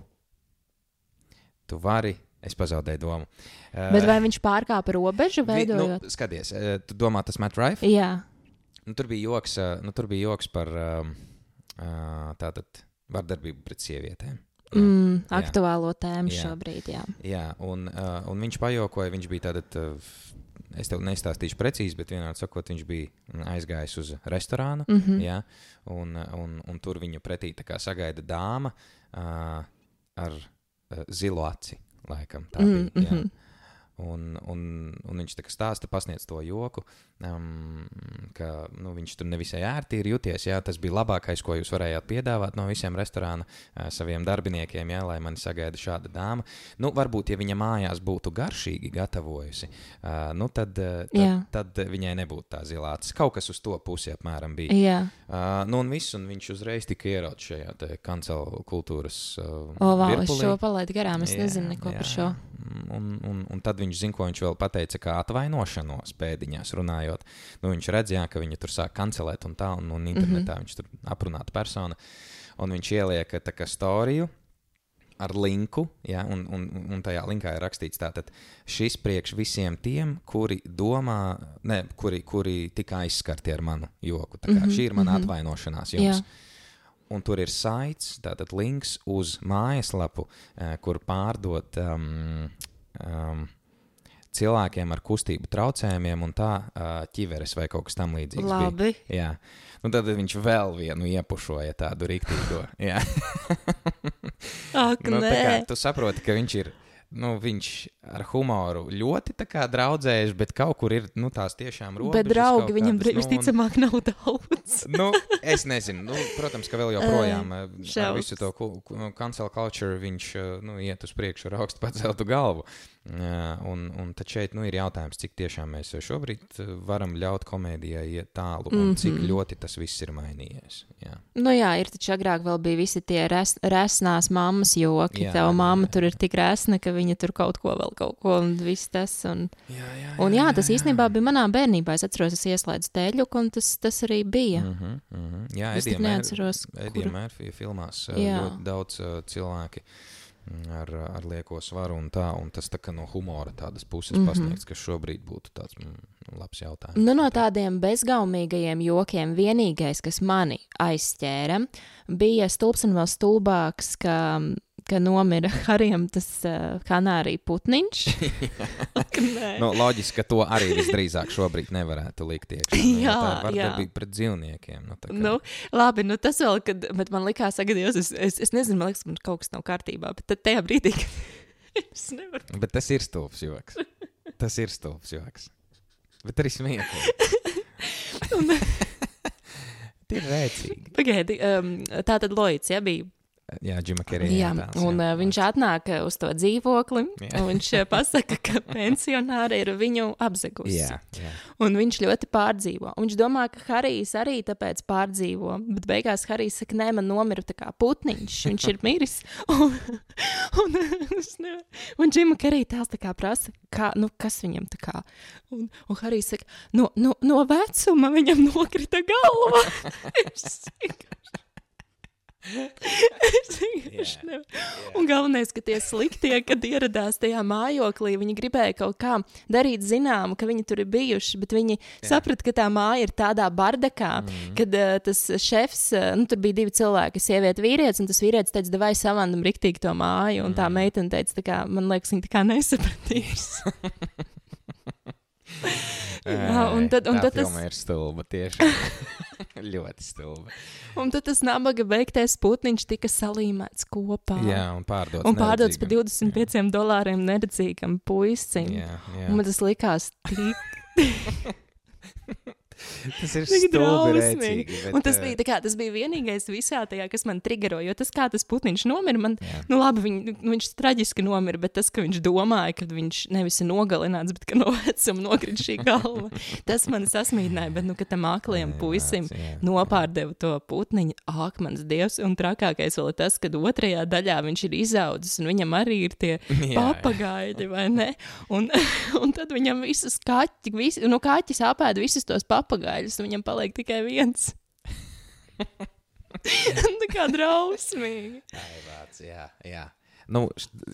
S3: tu vari. Es pazaudēju domu.
S2: Uh, Bet vai viņš pārkāpa robežu, veidojot?
S3: Vi, nu, skaties, uh, tu domā, tas Matt Rife?
S2: Jā.
S3: Nu, tur bija joks, uh, nu, tur bija joks par uh, uh, tātad vardarbību pret sievietēm.
S2: Mm, aktuālo tēmu jā. šobrīd, jā.
S3: Jā, un, uh, un viņš pajokoja, viņš bija tātad. Uh, es tev nestāstīšu precīzi, bet vienā sakot, viņš bija aizgājis uz restorānu, mm -hmm. ja, un, un, un tur viņu pretī sagaida dāma uh, ar uh, zilu aci. Laikam, tā mm -hmm. bija. Ja. Un, un, un viņš stāsta, pasniedz to joku, um, ka nu, viņš tur nevisai ērti ir juties. Jā, tas bija labākais, ko jūs varējāt piedāvāt no visiem restorāna uh, saviem darbiniekiem, jā, lai mani sagaida šāda dāma. Nu, varbūt, ja viņa mājās būtu garšīgi gatavojusi, uh, nu, tad, uh, tad, tad viņai nebūtu tā zilāts. Kaut kas uz to pusi apmēram bija.
S2: Jā.
S3: Uh, nu, un viss, un viņš uzreiz tika ierauts šajā kancela kultūras. Uh,
S2: o, wow, es šo palaidu garām, es jā, nezinu neko jā, par šo.
S3: Un, un, un tad viņš zina, ko viņš vēl pateica, kā atvainošanos pēdiņās runājot. Nu, viņš redzēja, ka viņi tur sāk kancelēt un tā, un, un internetā mm -hmm. viņš tur aprunāta persona. Un viņš ieliek tā kā storiju ar linku, ja, un, un, un tajā linkā ir rakstīts, ka šis priekš visiem tiem, kuri domā, ne, kuri, kuri tika aizskarti ar manu joku. Mm -hmm, šī ir mana mm -hmm. atvainošanās jums. Jā. Un tur ir saits, tātad links uz mājaslapu, uh, kur pārdot um, um, cilvēkiem ar kustību traucējumiem, un tā ķiveres vai kaut kas tamlīdzīgs.
S2: Labi.
S3: Bija. Jā. Nu, tad viņš vēl vienu iepušoja tādu rīktīgo. <laughs>
S2: Ak, nu,
S3: tā kā tu saproti, ka viņš ir. Nu, viņš ar humoru ļoti draudzējuši, bet kaut kur ir nu, tās tiešām robežas.
S2: Bet draugi viņam
S3: nu,
S2: visticamāk nav daudz.
S3: Nu, es nezinu, nu, protams, ka vēl joprojām ar visu to ku- cancel culture viņš nu, iet uz priekšu ar augstu paceltu galvu. Uh, un, un tad šeit nu, ir jautājums, cik tiešām mēs šobrīd uh, varam ļaut komēdijai iet tālu un mm -hmm. cik
S2: Mhm.
S3: ļoti tas viss ir mainījies. Jā.
S2: Nu jā, ir taču agrāk vēl bija visi tie res, resnās mammas joki.
S3: Jā,
S2: Jā, Tava
S3: jā,
S2: mamma
S3: jā.
S2: tur ir tik resna, ka viņa tur kaut ko vēl, kaut ko un viss tas. Un,
S3: Jā, jā,
S2: un jā, tas īstenībā bija manā bērnībā. Es atceros, es ieslēdzu tēļuku, un tas, tas arī bija.
S3: Mm -hmm, mm -hmm. Jā,
S2: Es
S3: Edija
S2: neatceros,
S3: Edija
S2: kuru.
S3: Mērfija filmās uh,
S2: Jā.
S3: ļoti daudz uh, cilvēki mm, ar, ar lieko svaru un tā, un tas tā kā no humora tādas puses mm. -hmm. pasniegts, kas šobrīd būtu tāds mm, labs jautājums.
S2: Nu, no tādiem bezgaumīgajiem jokiem vienīgais, kas mani aizķēra, bija stulbs un vēl stulbāks, ka, ka nomira <laughs> Harijam tas uh, kanārija putniņš. <laughs>
S3: Nu, loģiski, ka to arī visdrīzāk šobrīd nevarētu likt iekšā. Nu,
S2: Jā,
S3: tā ir vardarbība pret dzīvniekiem. Nu, kā-
S2: Nu, labi, nu tas vēl, kad, man likās, Dievs, es, es, es nezinu, man liekas, man kaut kas nav kārtībā, bet tad tajā brīdī, kad <laughs> es nevaru.
S3: Bet tas ir stulbs joks. Tas ir stulbs joks. Bet arī smieklīgi. Tie ir rēcīgi.
S2: Pagaidi, um, tā tad Loits, ja bija.
S3: Jā, Džima Kerija.
S2: Jā, un jā, viņš atnāk uz to dzīvokli,
S3: Jā.
S2: un viņš eh, pasaka, ka <laughs> pensionāri ir viņu apzegusi.
S3: Jā, jā.
S2: Un viņš ļoti pārdzīvo. Un viņš domā, ka Harijs arī tāpēc pārdzīvo. Bet beigās Harijs saka, nē, man nomira tā kā putniņš. Viņš ir <laughs> miris. Un, <laughs> un, nevaru- un Džima Kerija tās tā kā prasa, kā, nu, kas viņam tā kā. Un, un Harijs saka, no, no, no vecuma viņam nokrita galva. Es vienkārši.
S3: Jā.
S2: nevaru. Un galvenais, ka tie sliktie, kad ieradās tajā mājoklī, viņi gribēja kaut kā darīt zināmu, ka viņi tur ir bijuši, bet viņi saprata, ka tā māja ir tādā bardakā, mm. kad uh, tas šefs, uh, nu, tur bija divi cilvēki, sieviete, vīrietis, un tas vīrietis teica, vai savandam riktīgi to māju, un tā meitene teica, tā kā, man liekas, viņa tā kā nesapratīs. <laughs> <laughs> Jā, un tad- un
S3: tā
S2: tad tas-
S3: ir stulba. Tieši <laughs> ļoti stulba.
S2: un tad tas nabaga beigtais putniņš tika salīmēts kopā.
S3: Jā, un pārdots.
S2: Un pārdots par
S3: neredzīgam.
S2: 25 dolāriem neredzīgam puisim.
S3: Jā, jā.
S2: Un man tas likās tik <laughs>
S3: Tas ir <laughs>
S2: drausmīgi.
S3: Bet,
S2: Un tas
S3: eh,
S2: bija, kā, tas bija vienīgais visā tajā, kas man trigeroja. Jo tas, kā tas putniņš nomira, man,
S3: Jā.
S2: nu, labi, viņ, nu, viņš traģiski nomira, bet tas, ka viņš domāja, ka viņš nevis ir nogalināts, bet ka no vecuma nokrita šī galva, <laughs> tas man sasmīdināja. Bet, nu, ka tam
S3: Jā,
S2: puisim nopārdeva to putniņu, ak, mans dievs, un trakākais vēl ir tas, ka otrajā daļā viņš ir izaudzis, un viņam arī ir tie <laughs> papagaidi, vai ne? Un, un tad viņam visus kaķi, visi, nu, kaķis apēda visus tos papagaļus, un viņam paliek tikai viens. <laughs> Tā kā drausmīgi.
S3: Ai, vāc, jā, jā. Nu,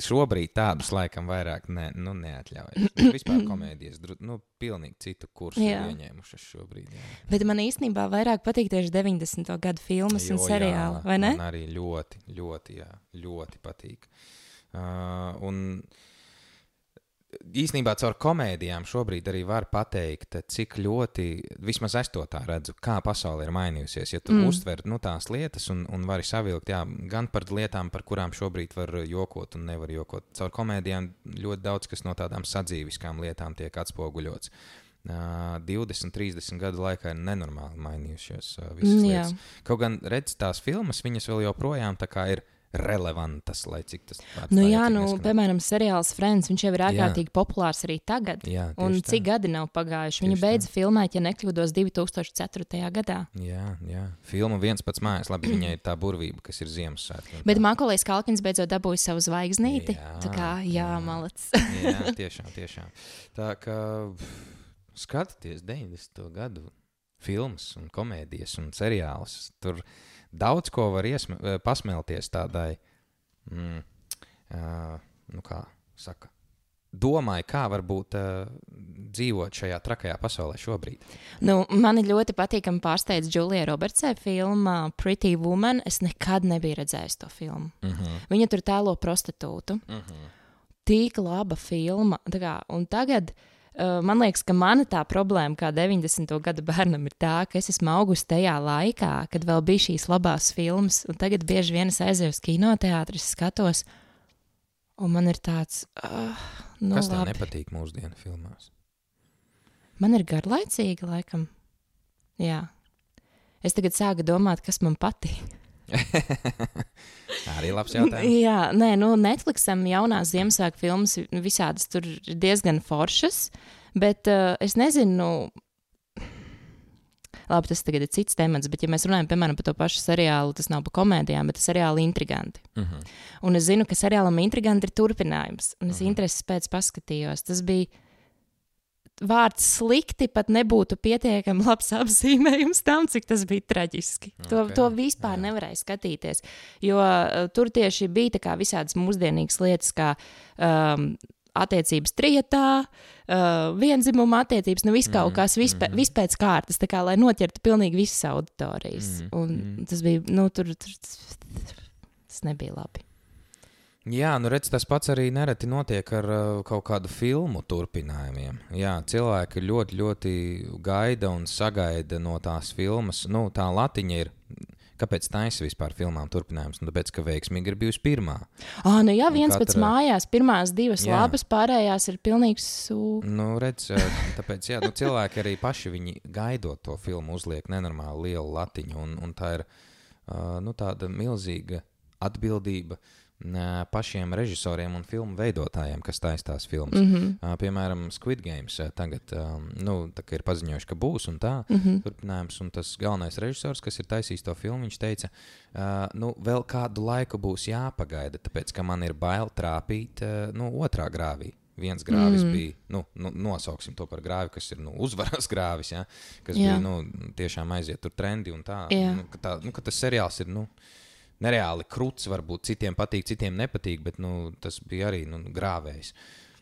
S3: šobrīd tādus laikam vairāk ne, nu, neatļaujas. <clears throat> Vispār komēdijas nu, pilnīgi citu kursu
S2: Jā.
S3: ieņēmušas šobrīd. Jā.
S2: Bet man īstenībā vairāk patīk tieši 90. gadu filmas un
S3: Jo,
S2: seriāli,
S3: jā,
S2: vai ne?
S3: Man arī ļoti, ļoti, jā, ļoti patīk. Uh, un īsnībā caur komēdijām šobrīd arī var pateikt, cik ļoti, vismaz es to tā redzu, kā pasaule ir mainījusies. Ja tu mm. Uztver nu, tās lietas un, un vari savilkt jā, gan par lietām, par kurām šobrīd var jokot un nevar jokot. Caur komēdijām ļoti daudz kas no tādām sadzīviskām lietām tiek atspoguļots. Uh, 20, 30 gadu laikā ir nenormāli mainījušās visas
S2: Mm, jā.
S3: lietas. Kaut gan redz tās filmas, viņas vēl joprojām tā kā ir relevantas, lai cik tas vārds
S2: Nu, jā, nu, piemēram, seriāls Friends, viņš jau ir
S3: Jā.
S2: ārkārtīgi populārs arī tagad.
S3: Jā,
S2: Un
S3: tā.
S2: cik gadi nav pagājuši? Viņa
S3: Tieši tā.
S2: beidza filmēt, ja nekļūdos, 2004. gadā.
S3: Jā, jā. Filma viens pats mājās, labi, viņai ir tā burvība, kas ir Ziemassvētku.
S2: Bet. Makolais Kalkins beidzot dabūja savu zvaigznīti.
S3: Jā,
S2: Tā kā, jā,
S3: jā.
S2: malacis.
S3: Jā, tiešām, tiešām. Tā kā skatieties 90. gadu filmas, un komēdijas un seriālus. Tur daudz ko var iesme, eh, pasmelties tādai, mm, uh, nu kā saka. Domāju, kā varbūt uh, dzīvot šajā trakajā pasaulē šobrīd.
S2: Nu, mani ļoti patīkami pārsteidz Julija Robertsē filma Pretty Woman. Es nekad nebiju redzējis to filmu.
S3: Uh -huh.
S2: Viņa tur tēlo prostitūtu.
S3: Uh -huh.
S2: Tik laba filma. Kā, un tagad man liekas, ka mana tā problēma, kā 90. gada bērnam, ir tā, ka es esmu augusi tajā laikā, kad vēl bija šīs labās filmas. Un tagad bieži vien es aizēju uz kinoteātri, es skatos, un man ir tāds. Uh, Nu,
S3: Kas tev nepatīk mūsdienu filmās?
S2: Man ir garlaicīgi, laikam. Jā. Es tagad sāku domāt, kas man patīk. <laughs>
S3: Arī labs jautājums.
S2: Jā, nē, nu, Netflixam jaunās Ziemassvētku filmas visādas tur ir diezgan foršas, bet uh, es nezinu. Nu, Labi, tas tagad ir cits temats, bet, ja mēs runājam piemēram par to pašu seriālu, tas nav par komēdijām, bet seriāli intriganti.
S3: Mm -hmm.
S2: Un es zinu, ka seriālam intriganti ir turpinājums. Un es
S3: Mhm.
S2: intereses pēc paskatījos. Tas bija vārds slikti, pat nebūtu pietiekami labs apzīmējums tam, cik tas bija traģiski. To,
S3: Ok,
S2: to vispār
S3: jā.
S2: nevarēja skatīties. Jo uh, tur tieši bija visādas mūsdienīgas lietas, kā um, attiecības trietā, uh, vienzimuma attiecības, nu viss kaut
S3: Mhm,
S2: kas, viss
S3: mhm.
S2: vis pēc kārtas, kā lai noķertu pilnīgi visas auditorijas.
S3: Mhm,
S2: Un
S3: mhm.
S2: tas bija, nu, tur, tur tas nebija labi.
S3: Jā, nu redz, tas pats arī nereti notiek ar uh, kaut kādu filmu turpinājumiem. Jā, cilvēki ļoti, ļoti gaida un sagaida no tās filmas. Nu, tā latiņa ir. Kāpēc taisa vispār filmām turpinājums? Nu, tāpēc, ka veiksmīgi ir bijusi pirmā.
S2: Ah, nu jā, viens pēc
S3: katra-
S2: mājās, pirmās divas
S3: Jā.
S2: labas, pārējās ir pilnīgs sūknis.
S3: Nu, redz, uh, tāpēc, jā, nu, cilvēki arī paši viņi gaidot to filmu, uzliek nenormāli lielu latiņu. Un, un tā ir uh, nu, tāda milzīga atbildība uh, pašiem režisoriem un filmu veidotājiem, kas taisa tās filmas.
S2: Mm -hmm.
S3: Piemēram, Squid Games tagad nu, ir paziņojuši, ka būs un tā.
S2: Mm -hmm.
S3: Turpinājums, un tas galvenais režisors, kas ir taisījis to filmu, viņš teica, nu, vēl kādu laiku būs jāpagaida, tāpēc ka man ir bail trāpīt nu, otrā grāvī. Viens grāvis
S2: Mm.
S3: bija, nu, nu, nosauksim to par grāvi, kas ir nu, <laughs> uzvaras grāvis, ja, kas
S2: Jā.
S3: Bija nu, tiešām aiziet tur trendi un tā. Nu, ka, tā nu, ka tas seriāls ir nu, nereāli krūts, varbūt citiem patīk, citiem nepatīk, bet nu, tas bija arī nu, grāvējs.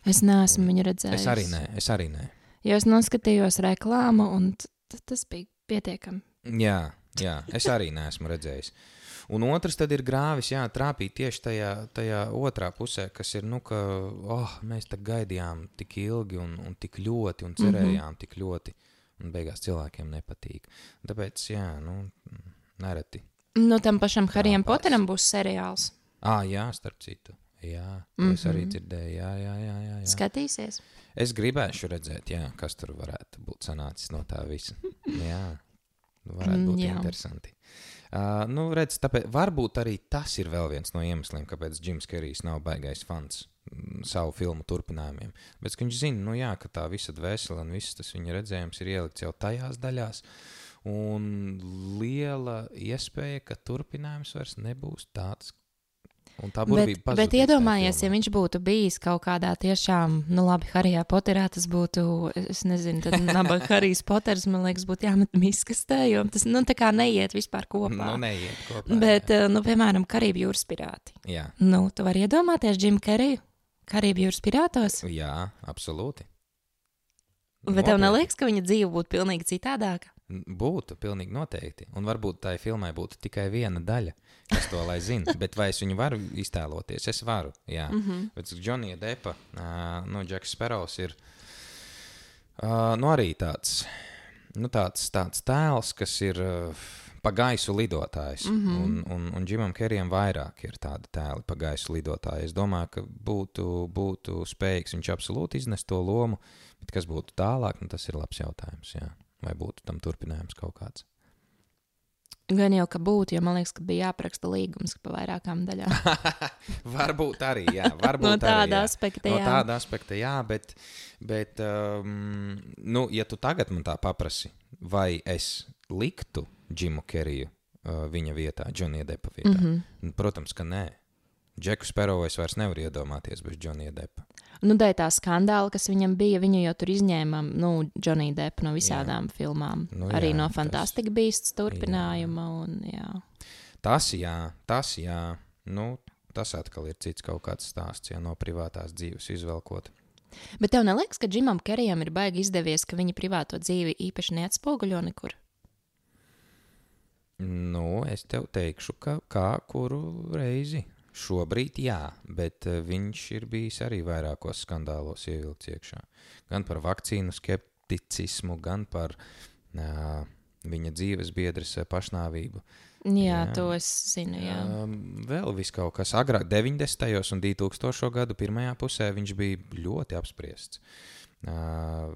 S2: Es neesmu viņu redzējis.
S3: Es arī nē, es arī nē.
S2: Jo es noskatījos reklāmu, un tas bija pietiekami.
S3: Jā, jā, es arī neesmu redzējis. Un otrs tad ir grāvis, jā, trāpīt tieši tajā, tajā otrā pusē, kas ir, nu, ka oh, mēs tā gaidījām tik ilgi un, un tik ļoti, un cerējām mm -hmm. tik ļoti, un beigās cilvēkiem nepatīk. Tāpēc, jā, nu, nereti.
S2: Nu, tam pašam Harijam. Poteram būs seriāls.
S3: Ah, jā, starp citu. Jā, mm -hmm. es arī
S2: Mhm.
S3: dzirdēju. Jā, jā, jā. jā, jā.
S2: Skatīsies.
S3: Es gribēšu redzēt, jā, kas tur varētu būt sanācis no tā visa. <laughs> Jā, varētu
S2: Mm,
S3: būt
S2: jā.
S3: interesanti. Uh, nu, redz, tāpēc, varbūt arī tas ir vēl viens no iemesliem, kāpēc Džims Kerijs nav baigais fans mm, savu filmu turpinājumiem. Bet viņš zina, nu, jā, ka tā visa dvēsele un viss tas viņa redzējums ir ielikts jau tajās daļās. Un liela iespēja, ka turpinājums vairs nebūs tāds. Un tā
S2: Bet,
S3: burvība
S2: bet
S3: tajā
S2: iedomājies, ja viņš būtu bijis kaut kādā tiešām, nu labi, Harijā Poterā, tas būtu, es nezinu, tad <laughs> nabaga Harijs Poters, man liekas, būtu jāmet miskastē, jo tas, nu, tā kā neiet vispār kopā.
S3: Nu, neiet kopā.
S2: Bet,
S3: jā.
S2: eh, nu, piemēram, Karību jūras pirāti.
S3: jā.
S2: Nu, tu vari iedomāties Džimu Keriju Karību jūras pirātos?
S3: Jā, absolūti.
S2: Bet tev
S3: Nopietni.
S2: neliekas, ka viņa dzīve būtu pilnīgi citādāka?
S3: Būtu, pilnīgi noteikti. Un varbūt tai filmai būtu tikai viena daļa, kas to lai zina. <laughs> Bet vai es viņu varu iztēloties? Es varu. Jā, mm. -hmm. bet Džonija Depa, uh, nu, Džeks Sperovs ir uh, nu, arī tāds, nu, tāds, tāds tēls, kas ir. Uh, Pa gaisu lidotājs. Mm. -hmm. un, un, un Džimam Kerijam vairāk ir tādi tēli pa gaisu lidotāju. Es domāju, ka būtu, būtu spējīgs viņš absolūti iznest to lomu. Bet kas būtu tālāk, nu, tas ir labs jautājums. Jā. Vai būtu tam turpinājums kaut kāds?
S2: Gan jau, ka būtu, jo man liekas, ka bija jāapraksta līgums pa vairākām daļām. <laughs>
S3: varbūt arī, jā. Varbūt
S2: no
S3: arī,
S2: tāda
S3: jā.
S2: aspekta,
S3: No
S2: jā.
S3: tāda aspekta, jā, bet, bet um, nu, ja tu tagad man tā paprasi, vai es liktu Džimu Keriju uh, viņa vietā, Džonija Depa vietā?
S2: Mm
S3: Mm
S2: -hmm.
S3: -hmm. Protams, ka nē. Džeku Sperovu es vairs nevaru iedomāties bez Džonija Depa.
S2: Nu, dēļ tā skandāla, kas viņam bija, viņu jau tur izņēma, nu, Johnny Depp no visādām jā. filmām.
S3: Nu
S2: Arī
S3: jā,
S2: no
S3: tas-
S2: Fantastic Beasts turpinājuma. Un, jā.
S3: Tas jā, tas jā. Nu, tas atkal ir cits kaut kāds stāsts, ja no privātās dzīves izvelkot.
S2: Bet tev neliekas, ka Džimam Kerijam ir baigi izdevies, ka viņa privāto dzīvi īpaši neatspoguļo nekur?
S3: Nu, es tev teikšu, ka kā kuru reizi. Šobrīd jā, bet eh, viņš ir bijis arī vairākos skandālos ievilkts iekšā. Gan par vakcīnu skepticismu, gan par uh, viņa dzīves biedras pašnāvību.
S2: Jā,
S3: Jā.
S2: to es zinu. Jā.
S3: Um, vēl kaut kas agrāk, 90. un 2000. gadu pirmajā pusē viņš bija ļoti apspriests. Uh,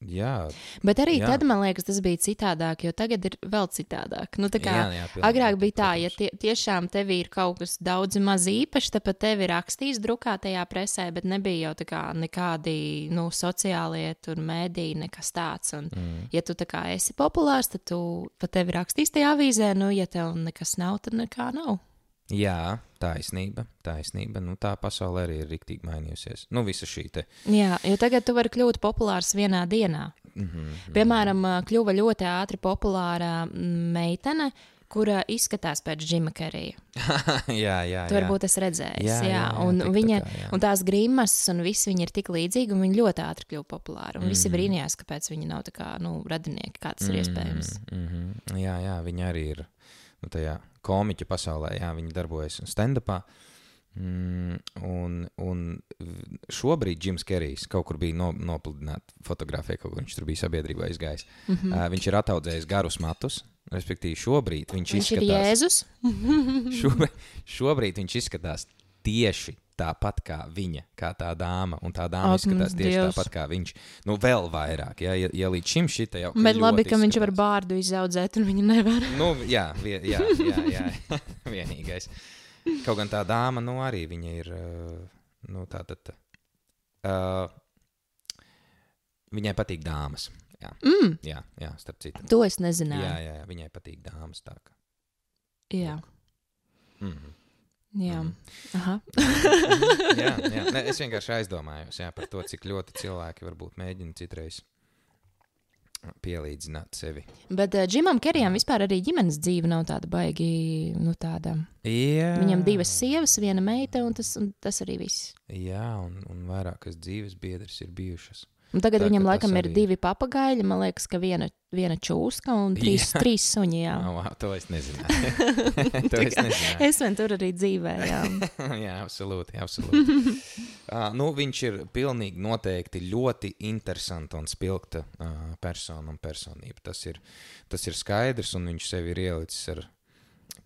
S3: jā,
S2: Bet arī
S3: jā.
S2: tad man liekas, tas bija citādāk, jo tagad ir vēl citādāk. Nu, kā,
S3: jā, jā, pilnīgi,
S2: Agrāk bija tā, ja tie, tiešām tev ir kaut kas daudz maz īpašs, tad pat tevi rakstīs drukātajā presē, bet nebija jau kā nekādi nu, sociālie tur mēdīji, nekas tāds. Un,
S3: Mm.
S2: ja tu kā esi populārs, tad tu pat tevi rakstīs tajā avīzē, nu, ja tev nekas nav, tad nekā nav.
S3: Jā, taisnība, taisnība. Nu, tā pasaule arī ir rīktīgi mainījusies. Nu, visa šī te.
S2: Jā, jo tagad tu vari kļūt populārs vienā dienā.
S3: Mm -hmm.
S2: Piemēram, ā, kļuva ļoti ātri populāra mm, meitene, kura izskatās pēc Džima Kerija. <laughs>
S3: jā, jā.
S2: Tu
S3: jā.
S2: varbūt esi redzējis,
S3: Jā,
S2: jā,
S3: jā,
S2: jā,
S3: jā,
S2: un,
S3: tik tā
S2: viņa,
S3: kā, jā.
S2: un tās grimas, un viss viņa ir tik līdzīga, un viņa ļoti ātri kļuva populāra. Un visi
S3: Mhm.
S2: brīnījās, kāpēc viņa nav tā kā nu, radinieki, kā tas ir iespējams.
S3: Mm -hmm. Jā, jā, viņa arī ir nu, tajā komiķu pasaulē, jā, viņa darbojas stand-upā. Mm, un, un šobrīd Jims Kerijs kaut kur bija no, nopludināts fotografijā, kaut kur viņš tur bija sabiedrībā izgājis. Mm. -hmm. uh, viņš ir attaudzējis garus matus, respektīvi šobrīd viņš,
S2: Viņš ir
S3: izskatās.
S2: Jēzus. <laughs>
S3: Šobrīd, šobrīd viņš izskatās tieši tāpat kā viņa, kā tā dāma. Un tā dāma
S2: Ak,
S3: izskatās tieši
S2: Dievs.
S3: tāpat kā viņš. Nu, vēl vairāk, ja, ja, ja līdz šim šī jau
S2: Bet labi, ka viņš var
S3: izskatās.
S2: bārdu izaudzēt, un viņa nevar.
S3: Nu, jā, vie, jā, jā, jā. <laughs> vienīgais. Kaut gan tā dāma, nu, arī viņa ir. uh, Nu, tā tad. Uh, viņai patīk dāmas. Jā,
S2: Mm,
S3: jā, jā starp citu.
S2: to es
S3: Jā,
S2: nezināju.
S3: jā, jā, viņai patīk dāmas. Tā kā.
S2: Jā,
S3: Mm -hmm.
S2: Jā.
S3: Mhm.
S2: Aha.
S3: jā, <laughs> jā. Ne, es vienkārši aizdomājos jā, par to, cik ļoti cilvēki varbūt mēģina citreiz pielīdzināt sevi.
S2: Bet uh, Džimam Kerijam vispār arī ģimenes dzīve nav tāda baigi, nu tāda.
S3: Jā,
S2: Viņam divas sievas, viena meita, un tas, un tas arī viss.
S3: Jā, un, un vairākas dzīves biedras ir bijušas.
S2: Un tagad
S3: Tā,
S2: viņam
S3: ka
S2: laikam
S3: tas
S2: ir
S3: arī-
S2: divi papagaļi. Man liekas, ka viena, viena čūska un <laughs> trīs,
S3: Jā.
S2: trīs suņi. Jā.
S3: Oh, wow, to es nezināju. <laughs> to es nezināju.
S2: Es vien tur arī dzīvēju. <laughs> Jā.
S3: jā, absolūti. absolūti. uh, nu, viņš ir pilnīgi noteikti ļoti interesanta un spilgta uh, persona un personība. Tas ir, tas ir skaidrs, un viņš sevi ir ielicis ar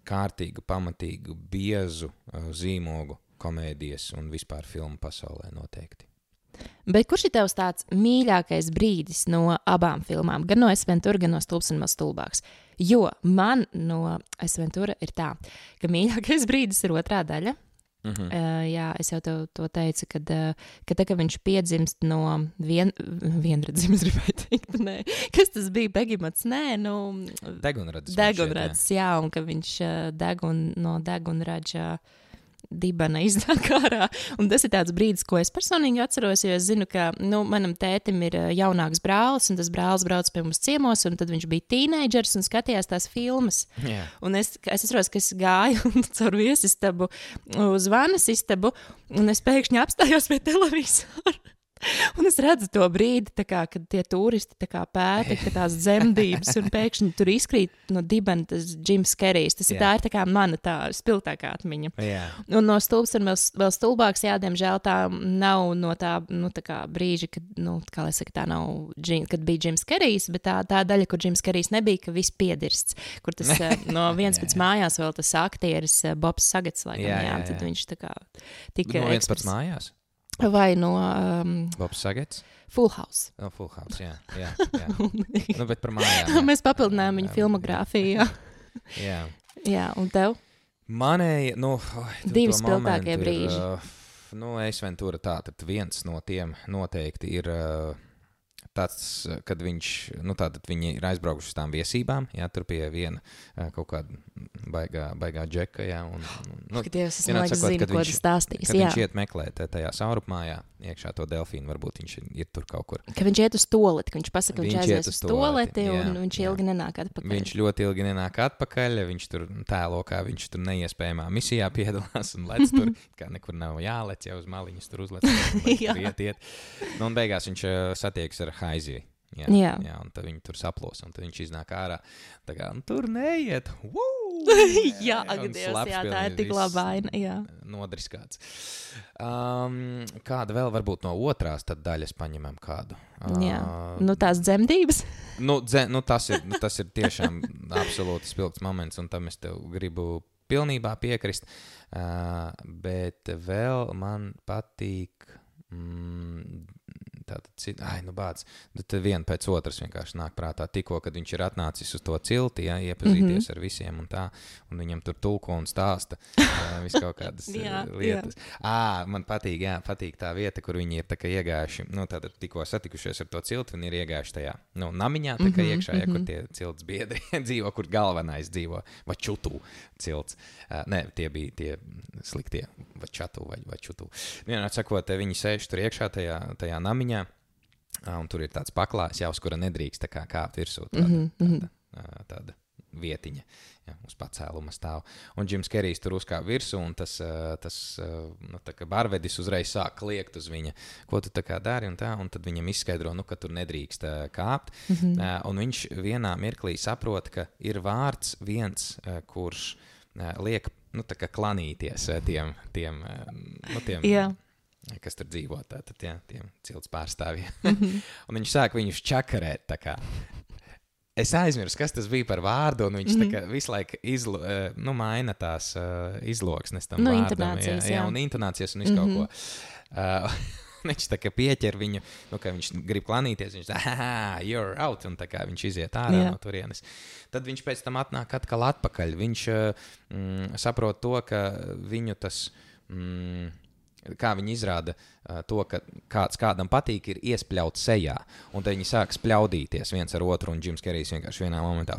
S3: kārtīgu, pamatīgu, biezu uh, zīmogu komēdijas un vispār filmu pasaulē noteikti.
S2: Bet kurš ir tavs tāds mīļākais brīdis no abām filmām? Gan no Esventura, gan no Stulbs un Mazstulbāks. Jo man no Esventura ir tā, ka mīļākais <laughs> brīdis ir otrā daļa.
S3: Mm -hmm.
S2: Uh, jā, es jau tev to teicu, kad, uh, kad, tā, kad viņš piedzimst no vien, vienredzības, <laughs> gribēju teikt, nē. Kas tas bija? Begimats, nē, nu,
S3: Degunrads.
S2: degunrads, jā, un ka viņš uh, degun, no degunraģa dibana iznāk <laughs> ārā. Un tas ir tāds brīdis, ko es personīgi atceros, jo es zinu, ka nu, manam tētim ir uh, jaunāks brālis, un tas brālis brauc pie mums ciemos, un tad viņš bija tīneidžers un skatījās tās filmas.
S3: Jā.
S2: Un es, es atceros, ka es gāju <laughs> caur viesistabu uz vanas istabu, un es pēkšņi apstājos pie televizora. <laughs> Un es redzu to brīdi, tā kā, kad tie turisti tā pēta ka tās dzemdības, un pēkšņi tur izkrīt no dibena tas Jims Kerijs. Tas ir,
S3: Jā.
S2: tā ir tā kā mana tā spilgtākā atmiņa.
S3: Jā.
S2: Un no stulbs ir vēl, vēl stulbāks, jā, diemžēl tā nav no tā, nu, tā kā brīža, kad, nu, kā lai saka, tā nav, kad bija Jims Kerijs, bet tā, tā daļa, kur Jims Kerijs nebija, ka viss piedirsts, kur tas eh, no <laughs> viens pēc
S3: jā.
S2: mājās vēl tas aktieris eh, Bobs Sagats, laikam,
S3: Jā,
S2: jā,
S3: jā,
S2: jā, tad viņš tā kā
S3: No
S2: tika
S3: viens pats mājās.
S2: Vai no um,
S3: Bobs Sagets.
S2: Full House.
S3: No Full House. Jā, jā. <laughs> jā. nu, bet par mājām. jā.
S2: Mēs papildinājām viņu filmogrāfiju. Jā. <laughs>
S3: Jā.
S2: jā, un tev?
S3: Manēji, nu, tu
S2: Divi spilgtākie
S3: momentu ir,
S2: brīži.
S3: Uh, nu, es Ventura tā, tad viens no tiem noteikti ir uh, tāds, kad viņš, nu, tā tad viņi ir aizbraukuši uz tām viesībām, jā, tur pie viena kaut kāda baigā, baigā džeka, jā, un, nu,
S2: Dievs, es domāju, ka zinu, ko
S3: viņš-
S2: stāstīs.
S3: kad
S2: Jā.
S3: viņš iet meklēt tajā saurupmājā, iekšā to delfīnu, varbūt viņš ir, tur kaut kur.
S2: Ka viņš iet uz toleti, ka viņš pasaka, ka viņš,
S3: Viņš
S2: aizies
S3: uz
S2: toleti,
S3: jā,
S2: un viņš
S3: jā.
S2: ilgi nenāk atpakaļ.
S3: Viņš ļoti ilgi nenāk atpakaļ, viņš tur tēlo, kā viņš tur neiespējamā misijā piedalās un lec tur, <laughs> kā nekur nav jālec, jau uz maliņas tur uzlec. <laughs> Iet, iet. Nu, un beigās viņš satiekas ar Haiziju. Jā,
S2: Jā.
S3: jā, un tad viņi tur saplos, un viņš iznāk ārā. Tā kā, nu, tur neiet. Woo! <laughs>
S2: jā,
S3: slaps
S2: jā, tā ir tik laba aina. Jā.
S3: Nodriskāts. Um, kāda vēl varbūt no otrās tad daļas paņemam kādu?
S2: jā.
S3: Uh,
S2: Nu, tās dzemdības. <laughs>
S3: nu, dze, nu, tas, ir, nu, tas ir tiešām absolūti spilgts moments, un tam es tev gribu pilnībā piekrist. Uh, bet vēl man patīk. Mm, Tātad, ai, nu, bāc. Tad viena pēc otras vienkārši nāk prātā. Tikko, kad viņš ir atnācis uz to cilti, ja, iepazīties mm -hmm. ar visiem, un, tā, un viņam tur tulko un stāsta uh, vis kaut kādas <laughs>
S2: Jā,
S3: lietas. À, man patīk, jā, patīk tā vieta, kur viņi ir tā iegājuši. Nu, tātad tikko satikušies ar to cilti, viņi ir iegājuši tajā nu, namiņā, tā kā
S2: Mhm,
S3: iekšā, ja, kur tie cilts biedri <laughs> dzīvo, kur galvenais dzīvo, vai čutu cilts. Uh, nē, tie bija tie sliktie, vai čatu, vai, vai čutu. Vienā sakot, viņi sēž tur iekšā tajā, tajā namiņā. Ā, Un tur ir tāds paklājs, jau uz kura nedrīkst tā kā kāpt virsū. Tāda,
S2: Mhm, mhm.
S3: tāda, ā, tāda vietiņa, ja, uz pacēluma stāv. Un Džims Kerijs tur uzkāpa virsū, un tas, tas nu, barvedis uzreiz sāk kliegt uz viņa, ko tu tā kā dari. Un, tā, un tad viņam izskaidro, nu, ka tur nedrīkst kāpt.
S2: Mhm.
S3: Ā, Un viņš vienā mirklī saprot, ka ir vārds viens, kurš liek nu, klanīties tiem, tiem, nu, tiem
S2: Jā.
S3: Kas tur dzīvo, tātad jā, tiem cilts pārstāvjiem.
S2: Mhm. <laughs>
S3: un viņš sāk viņus čakarēt. Es aizmirsu, kas tas bija par vārdu, un viņš mm
S2: Mhm.
S3: -hmm. visu laiku izlo, eh, nu, maina tās uh, izloksnes tam
S2: Nu,
S3: vārdam. jā, jā,
S2: jā.
S3: un intonācijas un visu mm -hmm.
S2: Mhm.
S3: kaut ko. <laughs> Uh, viņš tā kā pieķer viņu, nu, ka viņš grib klanīties. Viņš tā, <laughs> you're out, un tā kā viņš iziet ārā
S2: jā.
S3: no turienes. Tad viņš pēc tam atnāk atkal atpakaļ. Viņš mm, saprot to, ka viņu tas. Mm, Kā viņi izrāda uh, to, ka kāds kādam patīk, ir iespļauts sejā. Un tad viņi sāk spļaudīties viens ar otru, un Džims Kerijs vienkārši vienā momentā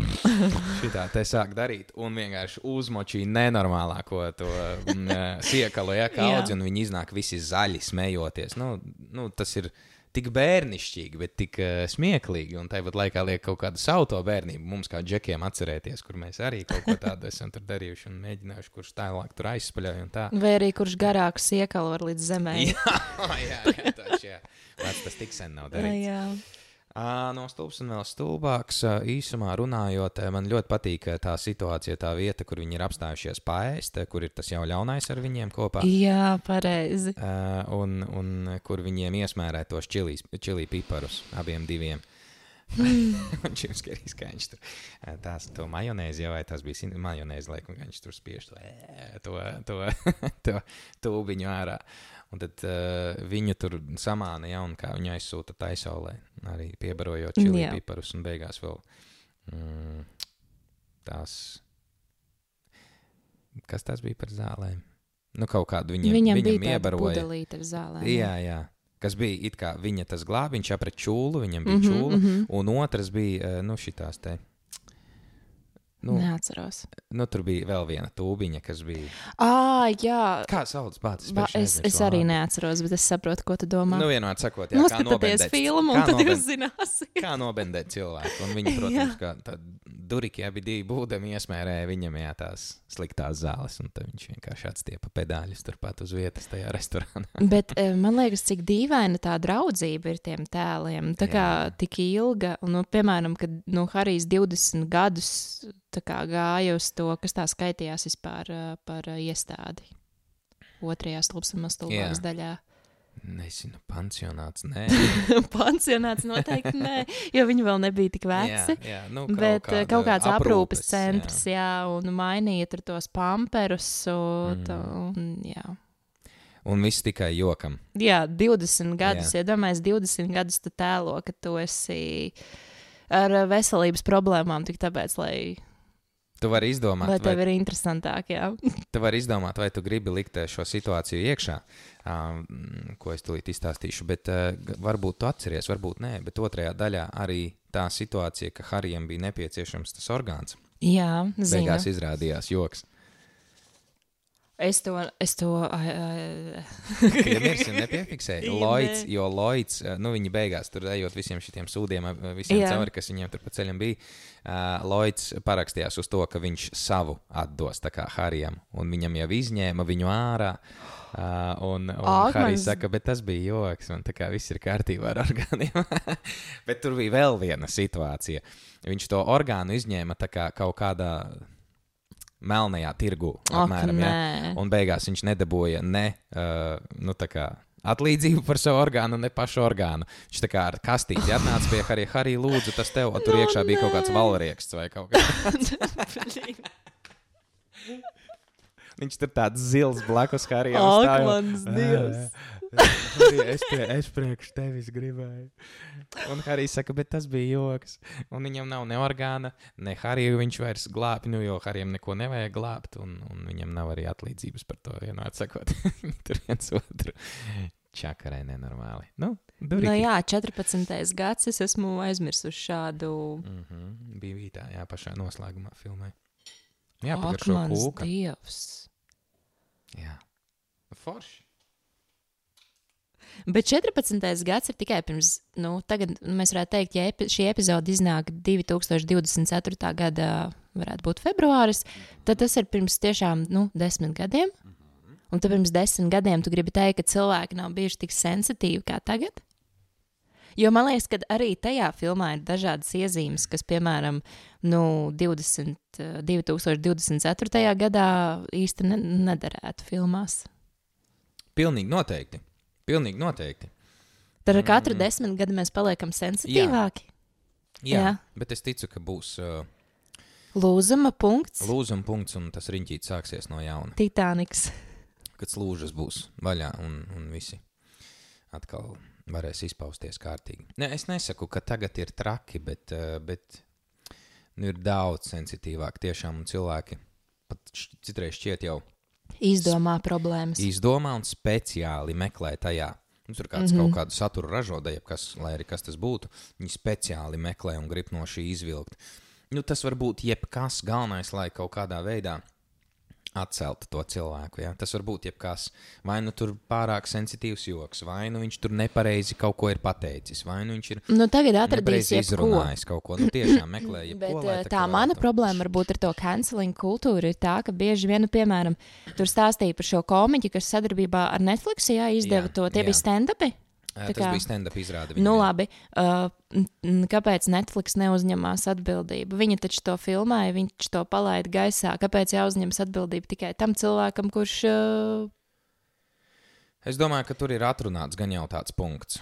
S3: <laughs> šitā te sāk darīt. Un vienkārši uzmočīja nenormālāko to mm, siekalu, ja kaudzi, <laughs>
S2: Jā.
S3: un viņi iznāk visi zaļi, smejoties. Nu, nu, tas ir tik bērnišķīgi, bet tik uh, smieklīgi. Un tāpat laikā liek kaut kādu savu to bērnību. Mums kā džekiem atcerēties, kur mēs arī kaut ko tādu <laughs> esam darījuši un mēģinājuši, kurš tālāk tur aizspaļoja un tā.
S2: Vai arī kurš garāku siekalu var līdz zemē? <laughs>
S3: jā, jā, jā, taču, jā. Vairs tas tik sen nav <laughs> darīts.
S2: jā.
S3: Ā, No stulbs un vēl stulbāks. Īsumā runājot, man ļoti patīk tā situācija, tā vieta, kur viņi ir apstājušies pāriest, kur ir tas jau ļaunais ar viņiem kopā.
S2: jā, pareizi.
S3: Un, un kur viņiem iesmērē tos čilīs, čili piparus abiem diviem. <laughs> Un Čims Kerijs, kā viņš tur tās, to majonēzi vai tas bija majonēzi, laikam, kā viņš tur spiež to, to, to, <laughs> to tūbiņu ārā. Un tad uh, viņu tur samāna, ja, un kā viņu aizsūta taisolē, arī piebarojot čili
S2: Jā.
S3: piparus, un beigās vēl mm, tās, kas tas bija par zālēm? Nu, kaut kādu viņiem,
S2: Viņam
S3: viņam
S2: bija
S3: iebaroja.
S2: zālēm.
S3: Jā, jā. Kas bija it kā viņa tas glābiņš apret čūlu, viņam bija mm -hmm, čūla, mm. -hmm. un otrs bija, eh, nu, šitās te. Nu,
S2: Neatceros.
S3: nu, tur bija vēl viena tūbiņa, kas bija.
S2: Ah, jā.
S3: Kā sauc pats?
S2: Va, es, es arī neatceros, bet es saprotu, ko tu domā.
S3: Nu, vienmēr sakot, jā, kā nobendēt-
S2: filmu, un tad
S3: nobend-
S2: jūs zināsiet.
S3: Kā nobendēt cilvēku? Un viņi, <laughs> protams, kā tādi duriki, abi divi būdami iesmērēja viņam jā, tās sliktās zāles, un tad viņš vienkārši atstiepa pedāļus turpat uz vietas tajā restorānā. <laughs>
S2: Bet eh, man liekas, cik dīvaina tā draudzība ir tiem tēliem. Tā kā
S3: Jā.
S2: tik ilga, un, nu, piemēram, kad nu, Harijs 20 gadus kā gāja uz to, kas tā skaitījās vispār par iestādi. Otrajā stulbsama stulbākas daļā.
S3: Nezinu, pansionāts, nē. <laughs>
S2: Pansionāts noteikti nē, jo viņi vēl nebija tik veci.
S3: jā, jā, nu,
S2: Bet kaut, kaut kāds aprūpes
S3: aprūpes,
S2: centrs, jā. jā, un mainīja tur tos pamperus. Un,
S3: Mm.
S2: un, jā.
S3: Un viss tikai jokam.
S2: jā, 20 gadus. Iedomājieties, 20 gadus tu tēlo, ka tu esi ar veselības problēmām, tik tāpēc, lai,
S3: Tu vari izdomāt, vai,
S2: tev ir interesantāk. <laughs>
S3: Tu vari izdomāt, vai tu gribi likt eh, šo situāciju iekšā, um, ko es tulīt izstāstīšu. Bet uh, varbūt tu atceries, varbūt nē. Bet otrajā daļā arī tā situācija, ka Harijam bija nepieciešams tas orgāns.
S2: Jā, zinu.
S3: Beigās izrādījās joks.
S2: Es to, es to ai,
S3: Piemirsim, nepiefiksēja. <laughs>
S2: Jā,
S3: Lloyds, jo Lloyds, eh, nu viņi beigās tur ejot visiem šiem sūdiem, eh, visiem
S2: Jā.
S3: cauri, kas viņiem tur pa ceļam bija. Uh, Lloyds parakstījās uz to, ka viņš savu atdos Harijam, un viņam jau izņēma viņu ārā. Uh, un un
S2: Ak,
S3: Harijs
S2: mans-
S3: saka, bet tas bija joks, un tā kā viss ir kārtībā ar <laughs> orgāniem. bet tur bija vēl viena situācija. Viņš to orgānu izņēma kā kaut kādā melnajā tirgu. Apmēram, ja?
S2: nē.
S3: Un beigās viņš nedabūja ne uh, nu, kā atlīdzību par savu orgānu, ne pašu orgānu. Viņš tā kā ar kastīti atnāca pie Harija. Harija, lūdzu, tas tev, tur
S2: Nu,
S3: iekšā bija kaut kāds
S2: nē.
S3: valrieksts vai kaut kas. <laughs> Viņš tur tāds zils blakus Harijam.
S2: Ak, mans Dievs. <laughs>
S3: Harija, es, pie, es priekš tevis gribēju. Un Harijs saka, bet tas bija joks. Un viņam nav ne orgāna, ne Hariju viņš vairs glābj, nu, jo Harijam neko nevajag glābt, un, un viņam nav arī atlīdzības par to. Vienmēr sakot, Viņi tur viens otru čakarē nenormāli. Nu,
S2: Nu,
S3: durīgi.
S2: jā, 14. gads es esmu aizmirsus šādu.
S3: Mm -hmm. Bija bija tā, jā, pašā noslēgumā filmē. Jā, pagaršo kūka.
S2: Dievs.
S3: Jā. Forši.
S2: Bet 14. gads ir tikai pirms, nu, tagad mēs varētu teikt, ja epi, šī epizode iznāk 2024. gada, varētu būt februāris, tad tas ir pirms tiešām, nu, desmit gadiem. Un tad pirms desmit gadiem tu gribi teikt, ka cilvēki nav bijuši tik sensitīvi kā tagad? Jo man liekas, ka arī tajā filmā ir dažādas iezīmes, kas, piemēram, nu, 20, eh, 2024. gadā īsti ne, nederētu filmās.
S3: Pilnīgi noteikti. Pilnīgi noteikti.
S2: Tad ar katru desmit gadu mēs paliekam sensitīvāki.
S3: Jā,
S2: Jā.
S3: jā. bet es ticu, ka būs uh,
S2: Lūzuma punkts.
S3: lūzuma punkts un tas riņķīts sāksies no jauna.
S2: Titaniks.
S3: Kad slūžas būs vaļā un, un visi atkal varēs izpausties kārtīgi. Ne, es nesaku, ka tagad ir traki, bet, uh, bet nu, ir daudz sensitīvāk tiešām cilvēki pat citreiz šķiet jau
S2: Izdomā problēmas.
S3: izdomā un speciāli meklē tajā. Nu, tur kāds mm -hmm. kaut kādu saturu ražoja, jeb kas, lai arī kas tas būtu. Viņi speciāli meklē un grib no šī izvilkt. Nu, tas var būt jebkas galvenais, lai kaut kādā veidā atceltu to cilvēku. Ja? Tas var būt jebkas. Vai nu tur pārāk sensitīvs joks, vai nu viņš tur nepareizi kaut ko ir pateicis, vai nu viņš ir
S2: Nu, tagad atradīs
S3: izrunājis kaut ko. Nu, tiešām meklē, <laughs> jebko,
S2: Bet
S3: lai
S2: eh,
S3: tā
S2: tā mana problēma varbūt ar to canceling kultūru ir tā, ka bieži vien, nu, piemēram, tur stāstīja par šo komiķu, kas sadarbībā ar Netflix jā, izdeva
S3: Jā,
S2: to. Tie
S3: jā.
S2: bija stand-upi. Tā
S3: Tas
S2: kā-
S3: bija stand-up izrāde.
S2: Nu, labi. Uh, kāpēc Netflix neuzņemās atbildību? Viņi taču to filmēja, viņš to palaida gaisā. Kāpēc jāuzņemas atbildība tikai tam cilvēkam, kurš. Uh,
S3: Es domāju, ka tur ir atrunāts gan jau tāds punkts,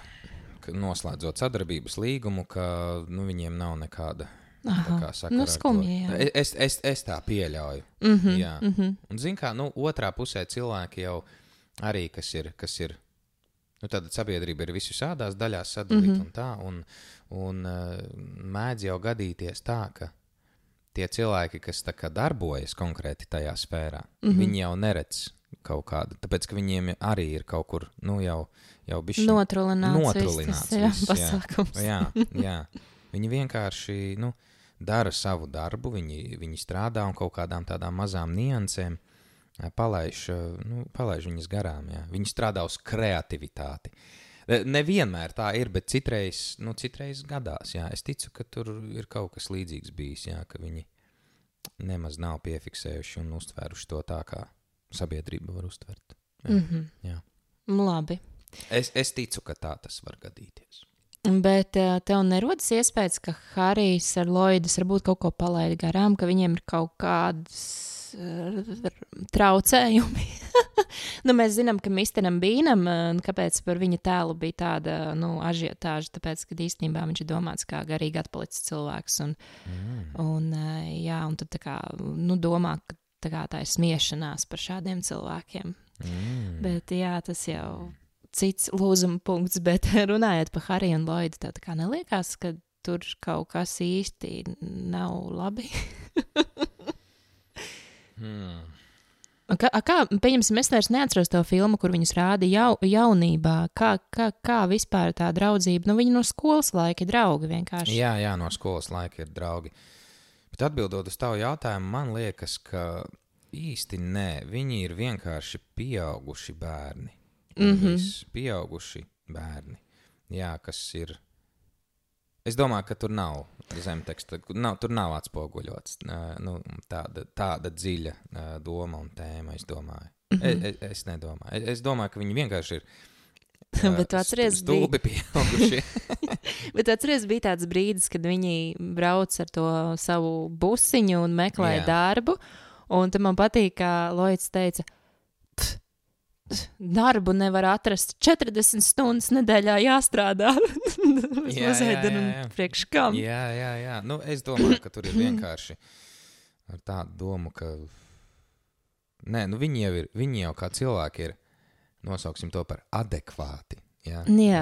S3: ka noslēdzot sadarbības līgumu, ka nu, viņiem nav nekāda. tā
S2: Aha.
S3: kā sakara
S2: Nu, skumji.
S3: Es, es, es tā pieļauju.
S2: mm -hmm,
S3: Jā.
S2: mm -hmm.
S3: Un, zin kā, nu, otrā pusē cilvēki jau arī, kas ir, kas ir nu, tāda sabiedrība, ir visu sādās daļās sadalīta mm. -hmm. un tā. Un, un uh, mēdz jau gadīties tā, ka tie cilvēki, kas darbojas konkrēti tajā sfērā, mm. -hmm. viņi jau neredz kaut kādu, tāpēc ka viņiem arī ir kaut kur, nu, jau, jau bišķi
S2: Notrulināts,
S3: notrulināts
S2: viss
S3: viss, jā.
S2: pasākums.
S3: Jā, jā. Viņi vienkārši nu, dara savu darbu, viņi, viņi strādā un kaut kādām tādām mazām niansēm palaiž, ā, nu, palaiž viņas garām. Jā. Viņi strādā uz kreativitāti. E, Nevienmēr tā ir, bet citreiz, nu, citreiz gadās. Jā. Es ticu, ka tur ir kaut kas līdzīgs bijis, jā, ka viņi nemaz nav piefiksējuši un uztvēruši to tā, kā sabiedrība var uztvert. Jā.
S2: Mm -hmm.
S3: Jā.
S2: Labi.
S3: Es, es ticu, ka tā tas var gadīties.
S2: Bet tev nerodas iespējas, ka Harijs ar Lloydus varbūt kaut ko palaida garām, ka viņiem ir kaut kādas traucējumi. <laughs> nu, mēs zinām, ka Misteram Bīnam, uh, kāpēc par viņa tēlu bija tāda nu, ažiotāža, tāpēc, ka īstenībā viņš ir domāts kā garīgi atpalicis cilvēks. Un,
S3: Mm.
S2: un, uh, jā, un tad tā kā, nu, domā, ka tā, kā, tā ir smiešanās par šādiem cilvēkiem.
S3: Mm.
S2: Bet jā, tas jau cits lūzuma punkts. Bet <laughs> runājot par Hariju un Lloydu, tā, tā kā neliekās, ka tur kaut kas īsti nav labi. <laughs>
S3: Hmm.
S2: Kā, kā pieņemsim, es vairs neatceros to filmu, kur viņas rāda jau, jaunībā. Kā, kā, kā vispār tā draudzība? Nu, viņi no skolas laika ir draugi vienkārši.
S3: Jā, jā, no skolas laika ir draugi. Bet atbildot uz tavu jautājumu, man liekas, ka īsti nē. Viņi ir vienkārši pieauguši bērni.
S2: Mhm.
S3: Viss Pieauguši bērni. Jā, kas ir. Es domāju, ka tur nav zemteksta, nav, tur nav atspoguļots nu, tāda, tāda dziļa doma un tēma. Es domāju.
S2: Mhm.
S3: Es, es, es nedomāju. Es, es domāju, ka viņi vienkārši ir. <laughs>
S2: Bet tu atceries,
S3: stu- stulbi pieauguši. <laughs>
S2: Bet atceries, bija tāds brīdis, kad viņi brauc ar to savu busiņu un meklēja
S3: Jā.
S2: darbu. Un tad man patīk, kā Loits teica, "Pf, pf, darbu nevar atrast 40 stundas nedēļā jāstrādā. <laughs>
S3: Jā, jā, jā, jā.
S2: priekš kam.
S3: Jā, jā, jā. Nu, es domāju, ka tur ir vienkārši ar tādu domu, ka. Nē, nu viņi jau ir, viņi jau kā cilvēki ir, nosauksim to par adekvāti. Jā,
S2: Jā.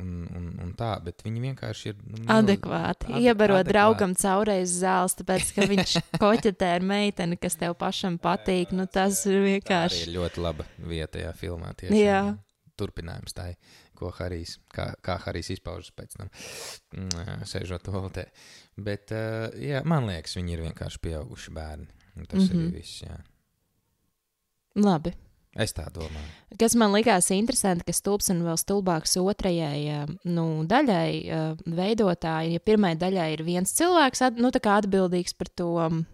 S3: un, un, un tā, bet viņi vienkārši ir. Nu,
S2: Adekvāti.
S3: Ade-
S2: Iebaro
S3: adekvāti.
S2: draugam caurreiz zāles, tāpēc, ka viņš <laughs> koķetē ar meiteni, kas tev pašam patīk. Nu, tas ir
S3: Tā arī
S2: vienkārši.
S3: ir ļoti laba vieta, jā, filmā. Tieši,
S2: Jā.
S3: Turpinājums tai, ko Harijs, kā, kā Harijs izpaužas pēc tam, mm, sēžot toaletē. Bet, jā, man liekas, viņi ir vienkārši pieauguši bērni. Tas mm -hmm. Arī viss, jā.
S2: Labi.
S3: Es tā domāju.
S2: Kas man likās interesanti, ka stulbs un vēl stulbāks otrajai eh, nu, daļai eh, veidotāji, ja pirmajai daļai ir viens cilvēks, nu, atbildīgs par to mm,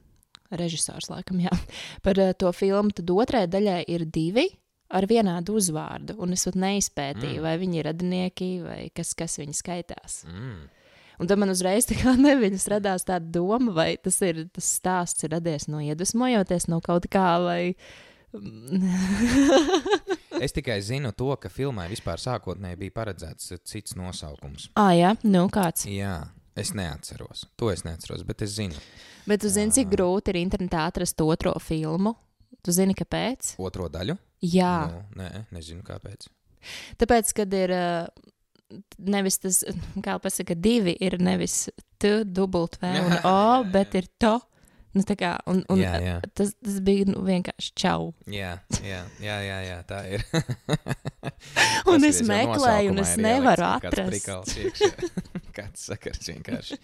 S2: režisors, laikam, jā, <laughs> par eh, to filmu, tad otrajai daļai ir divi ar vienādu uzvārdu. Un es pat neizpētīju,
S3: Mm.
S2: vai viņi ir radinieki vai kas, kas viņi skaitās.
S3: Mm.
S2: Un tad man uzreiz tā kā <laughs> neviļas radās tāda doma, vai tas ir tas stāsts ir radies no iedvesmojoties no kaut kā, vai. <laughs>
S3: Es tikai zinu to, ka filmai vispār sākotnēji bija paredzēts cits nosaukums.
S2: ah, jā, nu kāds.
S3: Jā, es neatceros. To es neatceros, bet es zinu.
S2: Bet tu zini, cik grūti ir internetā atrast otro filmu? Tu zini, kāpēc?
S3: Otro daļu?
S2: Jā,
S3: Nu, nē, nezinu kāpēc.
S2: tāpēc, kad ir nevis tas, kā pasaka, divi ir nevis T, dubult V un <laughs> O, bet ir to. Nu, kā, un, un
S3: Jā, jā.
S2: Tas, tas bija nu, vienkārši čau.
S3: Jā, jā, jā, jā, jā tā ir. <laughs>
S2: Un es meklēju, un es nevaru
S3: kāds
S2: atrast.
S3: prikals iekšā. <laughs> Kāds sakars vienkārši.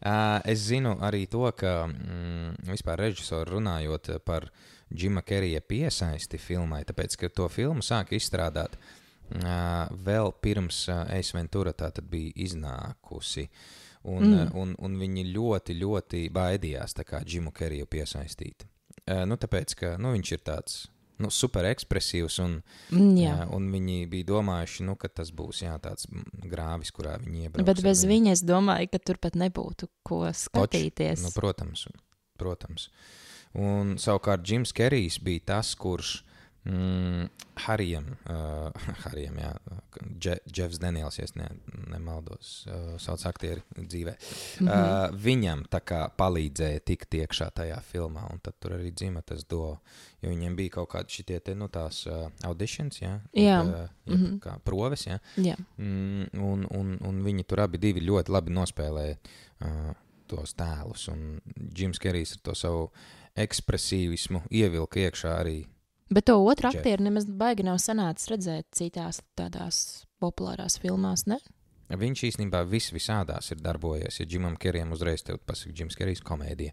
S3: Uh, es zinu arī to, ka mm, vispār režisori runājot par Džima Kerija piesaisti filmai, tāpēc, ka to filmu sāka izstrādāt uh, vēl pirms uh, Eis Ventura tā tad bija iznākusi. Un,
S2: Mm.
S3: mm. un, un viņi ļoti, ļoti baidījās tā kā Džimu Keriju piesaistīt. Uh, nu, tāpēc, ka nu, viņš ir tāds nu, super ekspresīvs un
S2: Mm, Jā.
S3: Jā, un viņi bija domājuši, nu, ka tas būs jā, tāds mm, grāvis, kurā viņi iebrauc.
S2: Bet bez
S3: viņu.
S2: viņa es domāju, ka tur pat nebūtu ko skatīties.
S3: Nu, protams, protams. Un savukārt Džims Kerijs bija tas, kurš Harijam, uh, <laughs> Harijam jā, Dže, Jeffs Daniels, ja ne, nemaldos, uh, sauc aktieri dzīvē, mm. -hmm. uh, viņam tā kā palīdzēja tikt iekšā tajā filmā, un tad tur arī dzima tas do, jo viņiem bija kaut kādi šitie te, nu, tās uh, auditions, jā,
S2: Jā.
S3: jeb, uh, jeb, mm. -hmm. kā proves, jā,
S2: Jā.
S3: Mm, un, un, un viņi tur abi divi ļoti labi nospēlēja uh, tos tēlus. Un Džims Kerijs ar to savu ekspresīvismu ievilka iekšā arī.
S2: Bet to otru aktieru nemaz baigi nav sanācis redzēt citās tādās populārās filmās, ne?
S3: Viņš īstenībā vis visādās ir darbojies. Ja Džimam Kerijam uzreiz te pasakā, Džims Kerijs komēdija.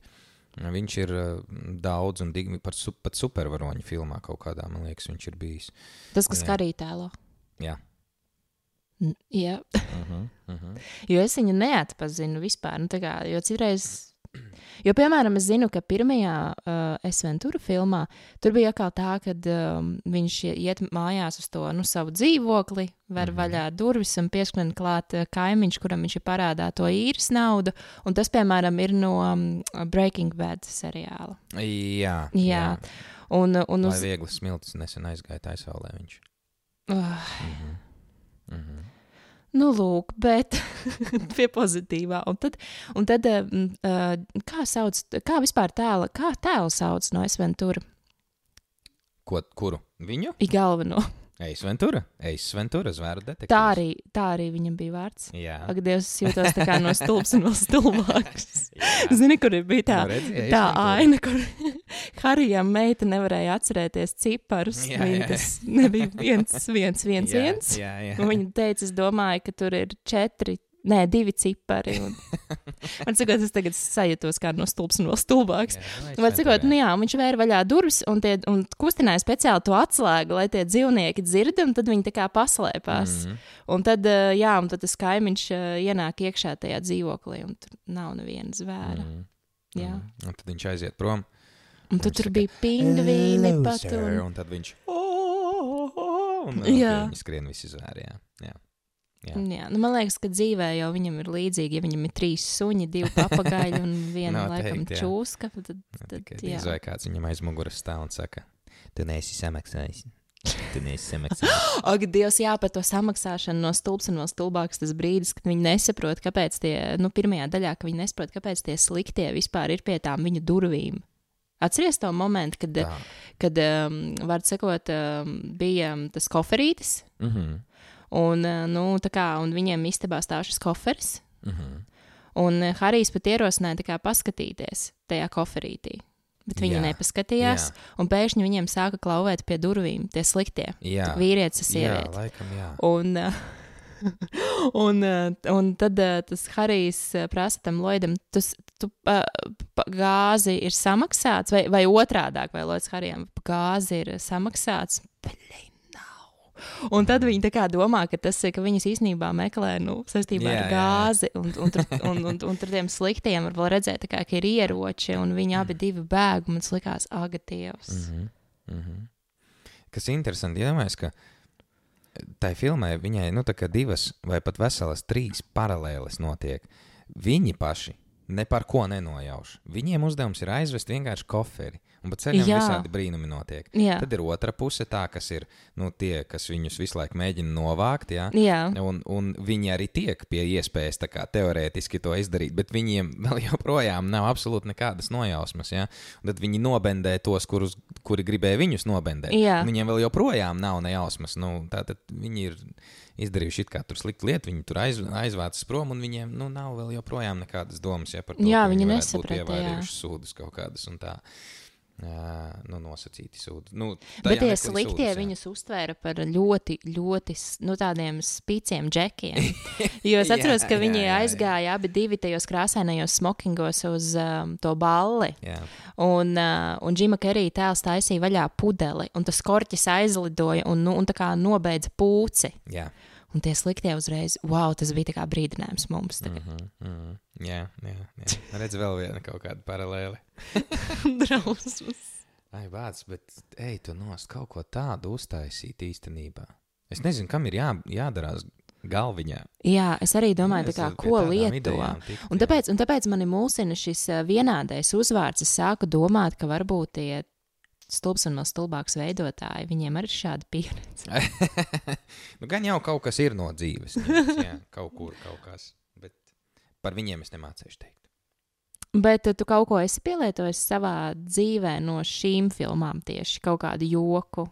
S3: Viņš ir uh, daudz un digi, par su, pat supervaroņu filmā kaut kādā, man liekas, viņš ir bijis.
S2: Tas, kas
S3: Jā.
S2: karī tēlo.
S3: Jā.
S2: N- Jā,
S3: Uh -huh, uh -huh.
S2: jo es viņu neatpazinu vispār. Nu, kā, jo citreiz, jo, piemēram, es zinu, ka pirmajā uh, Esventura filmā tur bija atkal tā, ka um, viņš iet mājās uz to nu, savu dzīvokli, ver
S3: Mhm.
S2: vaļā durvis un pieskrien klāt uh, kaimiņš, kuram viņš ir parādā to īres naudu. Un tas, piemēram, ir no um, Breaking Bad seriāla.
S3: Jā,
S2: Jā. Un, uh, un
S3: Lai
S2: uz,
S3: viegli smilts nesen aizgāja aizsaulē viņš.
S2: uh,
S3: Mhm. Mhm.
S2: Nu, lūk, bet <laughs> pie pozitīvā. Un tad, un tad mm, uh, kā sauc, kā vispār tēla, kā tēlu sauc no Esventura?
S3: Ko, kuru? Viņu?
S2: I galveno.
S3: Eis Ventura. Eis Ventura, zvēru detektīvs.
S2: Tā arī, tā arī viņam bija vārds.
S3: Jā.
S2: Ak, Dievs, es jūtos tā kā no <laughs> stulbs un vēl stulbāks.
S3: Jā.
S2: Zini, kur ir bija tā,
S3: Nu, redzi,
S2: tā aina, kur <laughs> Harijam meita nevarēja atcerēties ciparus.
S3: Jā,
S2: Viņa
S3: jā.
S2: tas nebija viens, viens, viens,
S3: jā,
S2: viens.
S3: Jā, jā.
S2: Un viņa teica, es domāju, ka tur ir četri nē, divi cipari. Un, <laughs> man cikot, es tagad sajūtos kā no stulbs un vēl stulbāks. Vai cikot, nu jā, viņš vēra vaļā durvis un, tie, un kustināja speciāli to atslēgu, lai tie dzīvnieki dzird, un tad viņi tā kā paslēpās. Mm -hmm. Un tad, uh, jā, un tad tas kaimiņš uh, ienāk iekšā tajā dzīvoklī, un tur nav neviena zvēra. Mm -hmm. Jā.
S3: Mm. Un tad viņš aiziet prom.
S2: Un tad tur bija pingvīni pat. Un...
S3: un tad viņš. Un, okay,
S2: Jā.
S3: viņi skrien visi zvēri. Jā. Jā. Jā.
S2: Jā, nu man liekas, ka dzīvē jau viņam ir līdzīgi. Ja viņam ir trīs suņi, divi papagaļi un <laughs> viena
S3: Noteikti,
S2: laikam
S3: jā.
S2: čūska, tad, tad jā.
S3: vai kāds viņam aiz muguras stāv un saka, tu neesi samaksājis. <laughs> Tu neesi samaksājis. <gasps>
S2: Ak, Dievs, jā, par to samaksāšanu no stulbs un vēl stulbāks tas brīdis, kad viņi nesaprot, kāpēc tie, nu, pirmajā daļā, ka viņi nesaprot, kāpēc tie sliktie vispār ir pie tām viņa durvīm. Atceries to momentu, kad,
S3: Tā.
S2: kad um, var sakot, um, bija um, tas koferītis,
S3: Mhm.
S2: Un, uh, nu, kā, un viņiem istabā stāv šis koferis,
S3: Mhm.
S2: un uh, Harijs pat ierosināja kā paskatīties tajā koferītī. Bet viņi
S3: Jā,
S2: nepaskatījās,
S3: jā.
S2: un pēkšņi viņiem sāka klauvēt pie durvīm tie sliktie.
S3: Jā.
S2: Vīrietis,
S3: Jā,
S2: sieviete.
S3: laikam, jā.
S2: Un, uh, <laughs> un, uh, un tad uh, tas Harijs uh, prasa tam Lloydam, tas tu, uh, pa- gāzi ir samaksāts, vai, vai otrādi, vai Lloyds Harijam gāzi ir samaksāts. Bļi, nav. Un tad viņi tā kā domā, ka tas ir, ka viņas īstenībā meklē nu, saistībā
S3: Jā,
S2: ar
S3: jā, jā.
S2: gāzi, un, un, tur, un, un, un tur tiem sliktiem var redzēt, kā, ka ir ieroči, un viņi abi divi bēg, un man likās, aga, Dievs.
S3: Mhm. Mhm. Kas interesanti, iedomājas, ka tai filmai viņai nu, divas vai pat veselas trīs paralēles notiek. Viņi paši ne par ko nenojauš. Viņiem uzdevums ir aizvest vienkārši koferi. Un pa ceļam
S2: Jā.
S3: visādi brīnumi notiek.
S2: Jā.
S3: Tad ir otra puse, tā, kas ir nu, tie, kas viņus visu laiku mēģina novākt. Jā.
S2: Jā.
S3: Un, un viņi arī tiek pie iespējas tā kā teorētiski to izdarīt, bet viņiem <laughs> vēl joprojām nav absolūti nekādas nojausmas. Ja? Un tad viņi nobendē tos, kurus, kuri gribēja viņus nobendēt.
S2: Jā.
S3: Viņiem vēl joprojām nav nejausmas. Nu, tātad viņi ir izdarījuši it kā tur sliktu lietu, viņi tur aiz, aizvācas prom, un viņiem nu, nav vēl joprojām nekādas domas ja, par to,
S2: Jā,
S3: ka
S2: viņi nesaprata,
S3: būt
S2: jā.
S3: ievērījuši sūdus kaut kādas un tā. Jā, nu, nosacīti sūdi. Nu,
S2: Bet tie sliktie
S3: sūdas, jā.
S2: viņus uztvēra par ļoti, ļoti nu, tādiem spīciem džekiem. Jo es <laughs> atceros,
S3: Jā,
S2: ka viņi
S3: jā, jā.
S2: aizgāja abi divi tajos krāsainajos smokingos uz um, to balli.
S3: Jā.
S2: Un, uh, un Džima Kerija tēls taisīja vaļā pudeli, un tas korķis aizlidoja un, nu, un tā kā nobeidza pūci.
S3: Jā.
S2: Un tie sliktie uzreiz, wow, tas bija kā brīdinājums mums. Tagad.
S3: Mm -hmm. Jā, jā, jā. Redz vēl viena kaut kāda paralēle. <laughs>
S2: Drausmas.
S3: Ai, vārds, bet ej, tu nost kaut ko tādu uztaisīt īstenībā. Es nezinu, kam ir jā, jādarās galviņā.
S2: Jā, es arī domāju, tā
S3: Es
S2: kā, ko
S3: tādām
S2: lieto.
S3: idejām tikt,
S2: Un
S3: jā.
S2: tāpēc, un tāpēc mani mulsina šis vienādais uzvārds. Es sāku domāt, ka varbūt tie stulbs un vēl stulbāks veidotāji, viņiem arī ir šāda pieredze. <laughs>
S3: nu, gan jau kaut kas ir no dzīves. ņemts, Jā, kaut kur kaut kas. Bet par viņiem es nemācīšu teikt.
S2: Bet ā, tu kaut ko esi pielietojis savā dzīvē no šīm filmām tieši kaut kādu joku.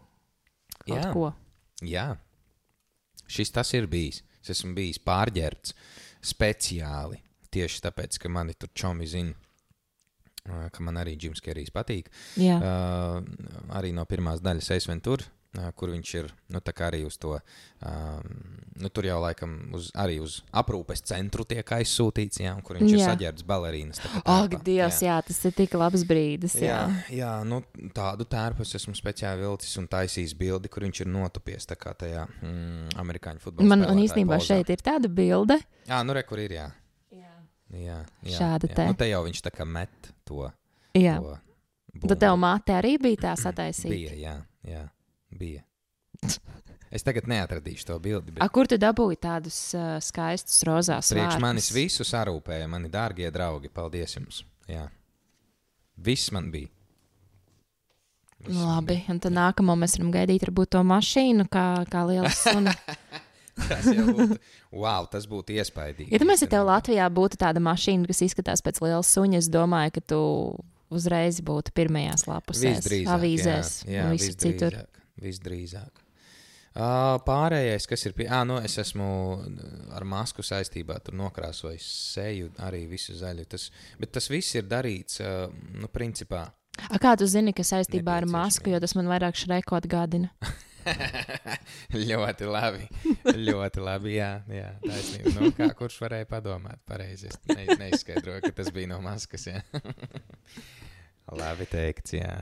S2: Kaut
S3: Jā.
S2: ko.
S3: Jā, šis tas ir bijis. Es esmu bijis pārģērbts speciāli. Tieši tāpēc, ka mani tur čomi zina, ka man arī Džims Kerijs patīk.
S2: Jā.
S3: Uh, arī no pirmās daļas es vien tur, uh, kur viņš ir. Nu, tā kā arī uz to, um, nu, tur jau laikam uz, arī uz aprūpes centru tiek aizsūtīts, jā, un kur viņš jā. ir
S2: Jā.
S3: saģērbts balerīnas.
S2: Ak, Dievs, jā. jā, tas ir tik labs brīdis. Jā.
S3: Jā, jā nu, tādu tērpu es esmu speciāli vilcis un taisījis bildi, kur viņš ir notupies tā kā tajā mm, amerikāņu futbolā.
S2: Man, man īstenībā šeit ir tāda bilde.
S3: Jā, nu re, kur ir, jā.
S2: Jā.
S3: Jā, jā,
S2: Šāda
S3: jā.
S2: te.
S3: Nu, te jau viņš tā kā met to.
S2: jā.
S3: to
S2: Tad tev
S3: bumbu.
S2: māte arī bija tā sataisīta.
S3: Bija, jā, jā, bija. Es tagad neatradīšu to bildi.
S2: A,
S3: Bet
S2: kur tu dabūji tādus uh, skaistus rozās
S3: priekš
S2: vārkus?
S3: manis visus arūpēja mani dārgie draugi. Paldies jums! Jā. Viss man bija. Viss man
S2: Labi, un tad nākamo mēs varam gaidīt varbūt to mašīnu, kā, kā liela suna. <laughs>
S3: Tas būtu. Wow, tas būtu iespaidīgi.
S2: Ja domāju, ja tev. Latvijā būtu tāda mašīna, kas izskatās pēc lielas suņas, es domāju, ka tu uzreiz būtu pirmajās lapusēs, avīzēs
S3: jā, jā,
S2: un visur citur.
S3: visdrīzāk. Uh, pārējais, kas ir pie. Ah, nu, es esmu ar masku saistībā, tur nokrāsojis seju, arī visu zaļu. Tas, bet tas viss ir darīts, uh, nu, principā.
S2: A, kā tu zini, ka saistībā ar masku, jo tas man vairāk šreiko atgādina? <laughs> <laughs>
S3: ļoti labi. ļoti labi. Jā, jā taisnība. Nu, kā, kurš varēja padomāt pareizi? Es ne, neizskaidroju, ka tas bija no maskas. <laughs> Labi teikts, jā,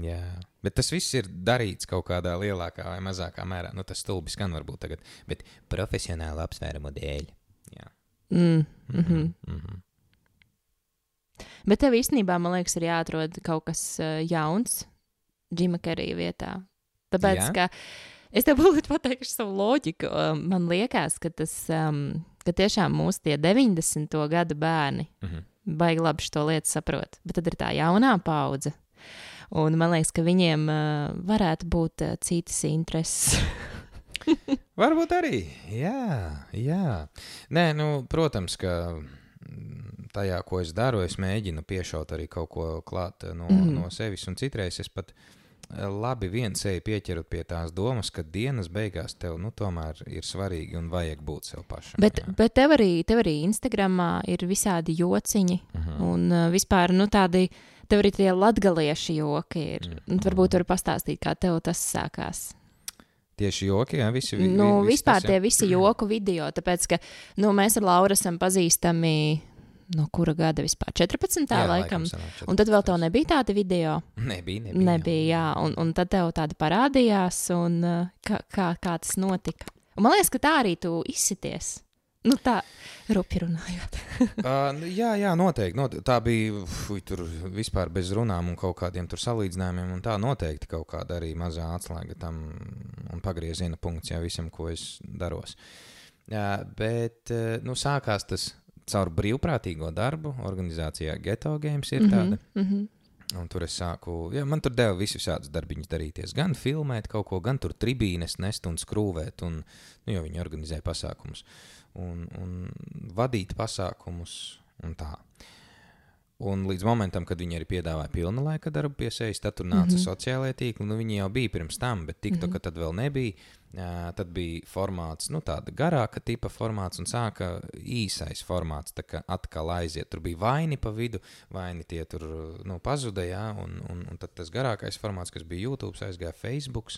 S3: jā. Bet tas viss ir darīts kaut kādā lielākā vai mazākā mērā. Nu, tas stulbi skan varbūt tagad, bet profesionāla apsvērumu dēļ. Jā.
S2: Mm.
S3: Mm -hmm. Mm -hmm.
S2: Bet tev īstenībā, man liekas, ir jāatrod kaut kas uh, jauns Džima Kerija vietā. Tāpēc,
S3: Jā?
S2: ka es tev <laughs> būtu pateikšu savu loģiku. Man liekas, ka tas, um, ka tiešām mūsu tie 90. gadu bērni
S3: Mm -hmm.
S2: baigi labi šo lietu saprot. Bet tad ir tā jaunā paudze. Un man liekas, ka viņiem uh, varētu būt uh, citas intereses. <laughs>
S3: Varbūt arī. Jā, jā. Nē, nu, protams, ka mm, tajā, ko es daru, es mēģinu piešaut arī kaut ko klāt no, mm. No sevis. Un citreiz es pat eh, labi viens eju pieķerot pie tās domas, ka dienas beigās tev nu, tomēr ir svarīgi un vajag būt sev pašam.
S2: bet,
S3: jā.
S2: bet tev arī, tev arī Instagramā ir visādi jociņi.
S3: Mhm.
S2: Un uh, vispār nu, tādi. Tev arī tie latgaliešu joki ir.
S3: Mm.
S2: Mm. Varbūt var pastāstīt, kā tev tas sākās.
S3: Tieši joki, jā, visi vi-
S2: Nu,
S3: vi- viss
S2: vispār
S3: tas,
S2: tie visi joku video, tāpēc, ka nu, mēs ar Lauru esam pazīstami no kura gada vispār? 14.
S3: Jā,
S2: laikam.
S3: sanāk,
S2: Un tad vēl tev
S3: 14.
S2: nebija tādi video.
S3: Nebija, nebija.
S2: Nebija, jā. Un, un tad tev tāda parādījās, un uh, kā, kā, kā tas notika. Un man liekas, ka tā arī tu izsities. Nu, tā rupi runājot. <laughs>
S3: Uh, nu, jā, jā, noteikti. noteikti. Tā bija fuj, tur vispār bez runām un kaut kādiem tur salīdzinājumiem. Un tā noteikti kaut kāda arī mazā atslēga tam un pagrieziena punkts jā, visam, ko es daros. Jā, bet uh, nu, sākās tas caur brīvprātīgo darbu. Organizācijā Geto Games ir tāda.
S2: Mm -hmm.
S3: Un tur es sāku, jā, man tur deva visus šādus darbiņus darīties. Gan filmēt kaut ko, gan tur tribīnes nest un skrūvēt. Un, nu, jo viņi organizē pasākumus un, un vadīt pasākumus un tā. Un līdz momentam, kad viņi arī piedāvāja pilna laika darbu pie sevis, tad tur nāca mm
S2: Mhm.
S3: -hmm. sociālajie tīkli. Nu, viņi jau bija pirms tam, bet TikTok mm
S2: Mhm.
S3: -hmm. tad vēl nebija. Uh, tad bija formāts, nu, tāda garāka tipa formāts, un sāka īsais formāts. Tā kā atkal aiziet, tur bija vaini pa vidu, vaini tie tur nu, pazuda, jā, un, un, un tad tas garākais formāts, kas bija YouTube, aizgāja Facebook.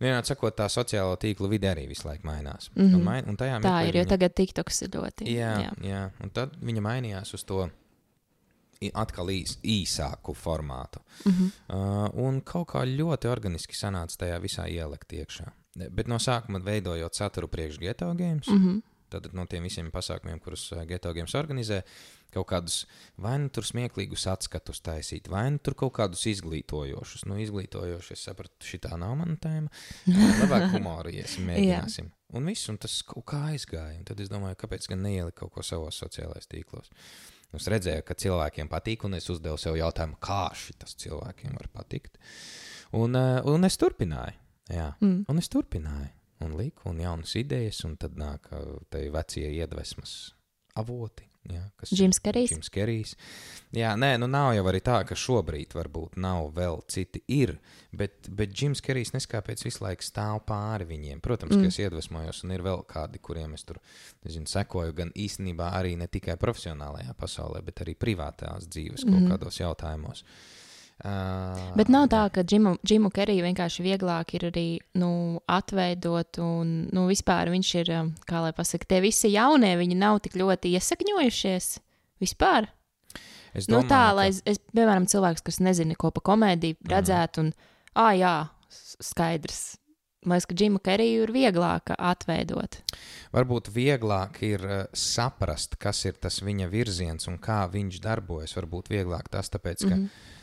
S3: Vienādi sakot, tā sociālo tīklu vide arī visu laiku mainās. Mm
S2: Mhm.
S3: -hmm. un, main, un
S2: Tā ir, jo
S3: viņi-
S2: tagad TikToks ir ļoti.
S3: Jā, jā. jā, un tad viņa mainījās uz to atkal īs, īsāku formātu.
S2: Mm -hmm.
S3: Uh, un kaut kā ļoti organiski sanāca tajā visā ielikt iekšā. Bet no sākuma veidojot saturu priekš geto games, mm.
S2: Mm -hmm.
S3: tad no tiem visiem pasākumiem, kurus uh, geto games organizē, kaut kādus vai nu tur smieklīgus atskatus taisīt, vai nu tur kaut kādus izglītojošus. Nu, izglītojošus, es sapratu, šī tā nav mana tēma. Labāk <laughs> humoru iesim, mēģināsim. Un viss, un tas kaut kā aizgāja. Un tad es domāju, kāpēc gan neielikt kaut ko savos sociālajos tīklos. Es redzēju, ka cilvēkiem patīk, un es uzdevu sev jautājumu, kā šis cilvēkiem var patikt. Un, uh, un es turpināju. Jā,
S2: Mm.
S3: un es turpināju. Un liku, un jaunas idejas, un tad nāk uh, tie vecie iedvesmas avoti. Jā, kas
S2: Džims Kerijs.
S3: Džims Kerijs. Jā, nē, nu nav jau arī tā, ka šobrīd varbūt nav vēl citi ir, bet, bet Džims Kerijs neskāpēc visu laiku stāv pāri viņiem. Protams, mm.
S2: Mm.
S3: ka es iedvesmojos, un ir vēl kādi, kuriem es tur nezinu, sekoju, gan īstenībā arī ne tikai profesionālajā pasaulē, bet arī privātās dzīves kaut
S2: Mhm.
S3: kādos jautājumos. Uh,
S2: Bet nav tā, ka Džimu, Džimu Keriju vienkārši vieglāk ir arī nu, atveidot, un nu, vispār viņš ir, um, kā lai pasakā, tie visi jaunie, viņi nav tik ļoti iesakņojušies vispār.
S3: Es
S2: Nu,
S3: domāju,
S2: tā,
S3: ka-
S2: lai es, es, piemēram, cilvēks, kas nezina, ko pa komēdiju redzētu, un, ah, jā, skaidrs. Man liekas, ka Džimu Keriju ir vieglāk atveidot.
S3: Varbūt vieglāk ir uh, saprast, kas ir tas viņa virziens un kā viņš darbojas. Varbūt vieglāk tas, tāpēc, ka, mm
S2: Mhm.
S3: -hmm.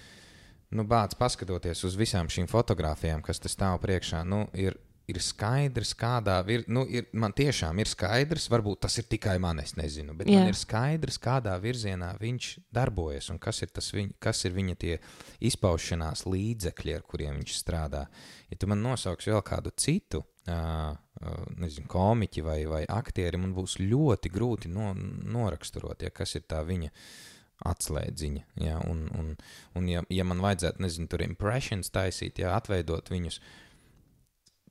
S3: Nu, bācis paskatoties uz visām šīm fotografijām, kas te stāv priekšā, nu, ir, ir skaidrs, kādā vir... nu, ir. Man tiešām ir skaidrs, varbūt tas ir tikai man, es nezinu, bet
S2: Jā.
S3: man ir skaidrs, kādā virzienā viņš darbojas un kas ir, tas viņ, kas ir viņa tie izpaušanās līdzekļi, ar kuriem viņš strādā. Ja tu man nosauksi vēl kādu citu, uh, nezinu, komiķi vai, vai aktieri, man būs ļoti grūti no, noraksturot, ja, kas ir tā viņa atslēdziņa. Ja, un, un, un ja, ja man vajadzētu, nezinu, tur impressions taisīt, ja atveidot viņus,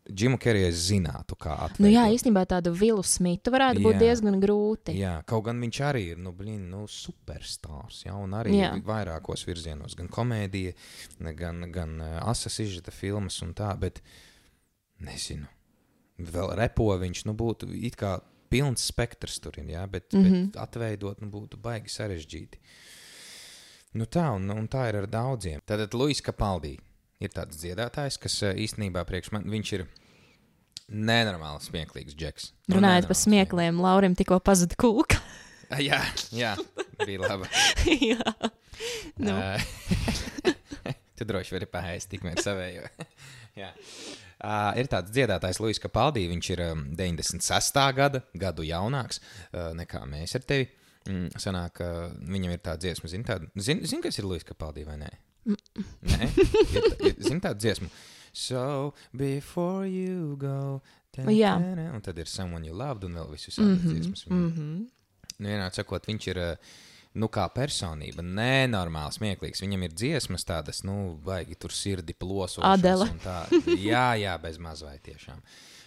S3: Džimu Keriju es zinātu, kā atveidot.
S2: Nu, jā, īstenībā tādu Vilu Smitu varētu būt
S3: Jā.
S2: diezgan grūti.
S3: Jā, kaut gan viņš arī ir nu, blin, nu, superstarps. Jā, un arī
S2: Jā.
S3: vairākos virzienos, gan komēdija, gan, gan uh, asas izžeta filmas un tā. Bet, nezinu, vēl repo viņš, nu, būtu it kā pilns spektrs tur ir, jā, bet, mm -hmm. bet atveidot, nu, būtu baigi sarežģīti. Nu tā, un, un tā ir ar daudziem. Tātad Luis Kapaldī ir tāds dziedātājs, kas eh, īstenībā priekš man, viņš ir nenormāli smieklīgs džeks. Nu,
S2: Runājot par smiekliem, Laurim tikko pazuda kūka. <laughs>
S3: Jā, jā, bija labi. <laughs>
S2: Jā. Nu.
S3: Uh, <laughs> tu droši vari paēst tikmēr savējo. Jā. Uh, ir tāds dziedātājs, Luis Kapaldī. Viņš ir um, 96. gada, gadu jaunāks uh, nekā mēs ar tevi. Mm, sanāk, uh, viņam ir tāda dziesma, zini, tāda, zin, zin, kas ir Luis Kapaldī vai nē? Nē, ir, ir, zini tādu dziesmu. So before you go. ta-
S2: Jā.
S3: ta- ta- Un tad ir someone you loved un vēl visus mm -hmm, dziesmas. Mm -hmm. Nu, vienādi sakot, viņš ir uh, nu, kā personība, nenormāli smieklīgs. Viņam ir dziesmas tādas, nu, baigi tur sirdi un tā. Jā, jā, bez mazvai tiešām.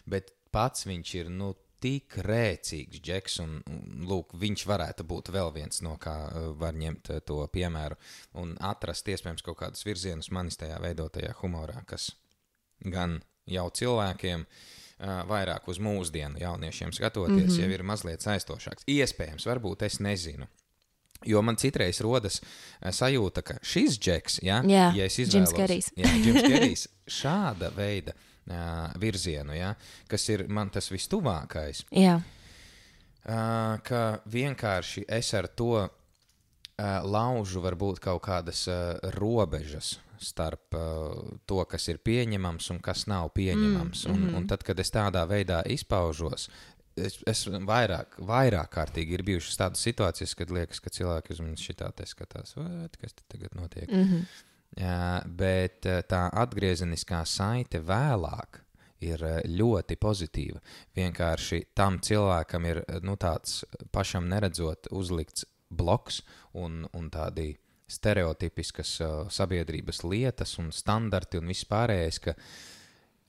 S3: Bet pats viņš ir, nu, tik rēcīgs džeks, un, un lūk, viņš varētu būt vēl viens no kā uh, var ņemt uh, to piemēru un atrast iespējams kaut kādus virzienus manis tajā veidotajā humorā, kas gan jau cilvēkiem, uh, vairāk uz mūsdienu jauniešiem skatoties, mm -hmm. jau ir mazliet saistošāks. Iespējams, varbūt es nezinu. Jo man citreiz rodas uh, sajūta, ka šis džeks, ja,
S2: Jā,
S3: ja es izvēlos, jā, Kerijs, <laughs> šāda veida uh, virzienu, ja, kas ir man tas vistuvākais,
S2: Jā.
S3: uh, ka vienkārši es ar to uh, laužu varbūt kaut kādas uh, robežas starp uh, to, kas ir pieņemams un kas nav pieņemams. Mm, un, un tad, kad es tādā veidā izpaužos, es, es vairāk, vairāk kārtīgi ir bijušas tādas situācijas, kad liekas, ka cilvēki uz manis šitā te skatās, "What, kas te tagad notiek. Mm -hmm. Jā, bet eh, tā atgriezeniskā saite vēlāk ir eh, ļoti pozitīva. Vienkārši tam cilvēkam ir eh, nu, tāds pašam neredzot uzlikts bloks un, un tādi stereotipiskas uh, sabiedrības lietas un standarti un viss pārējais, ka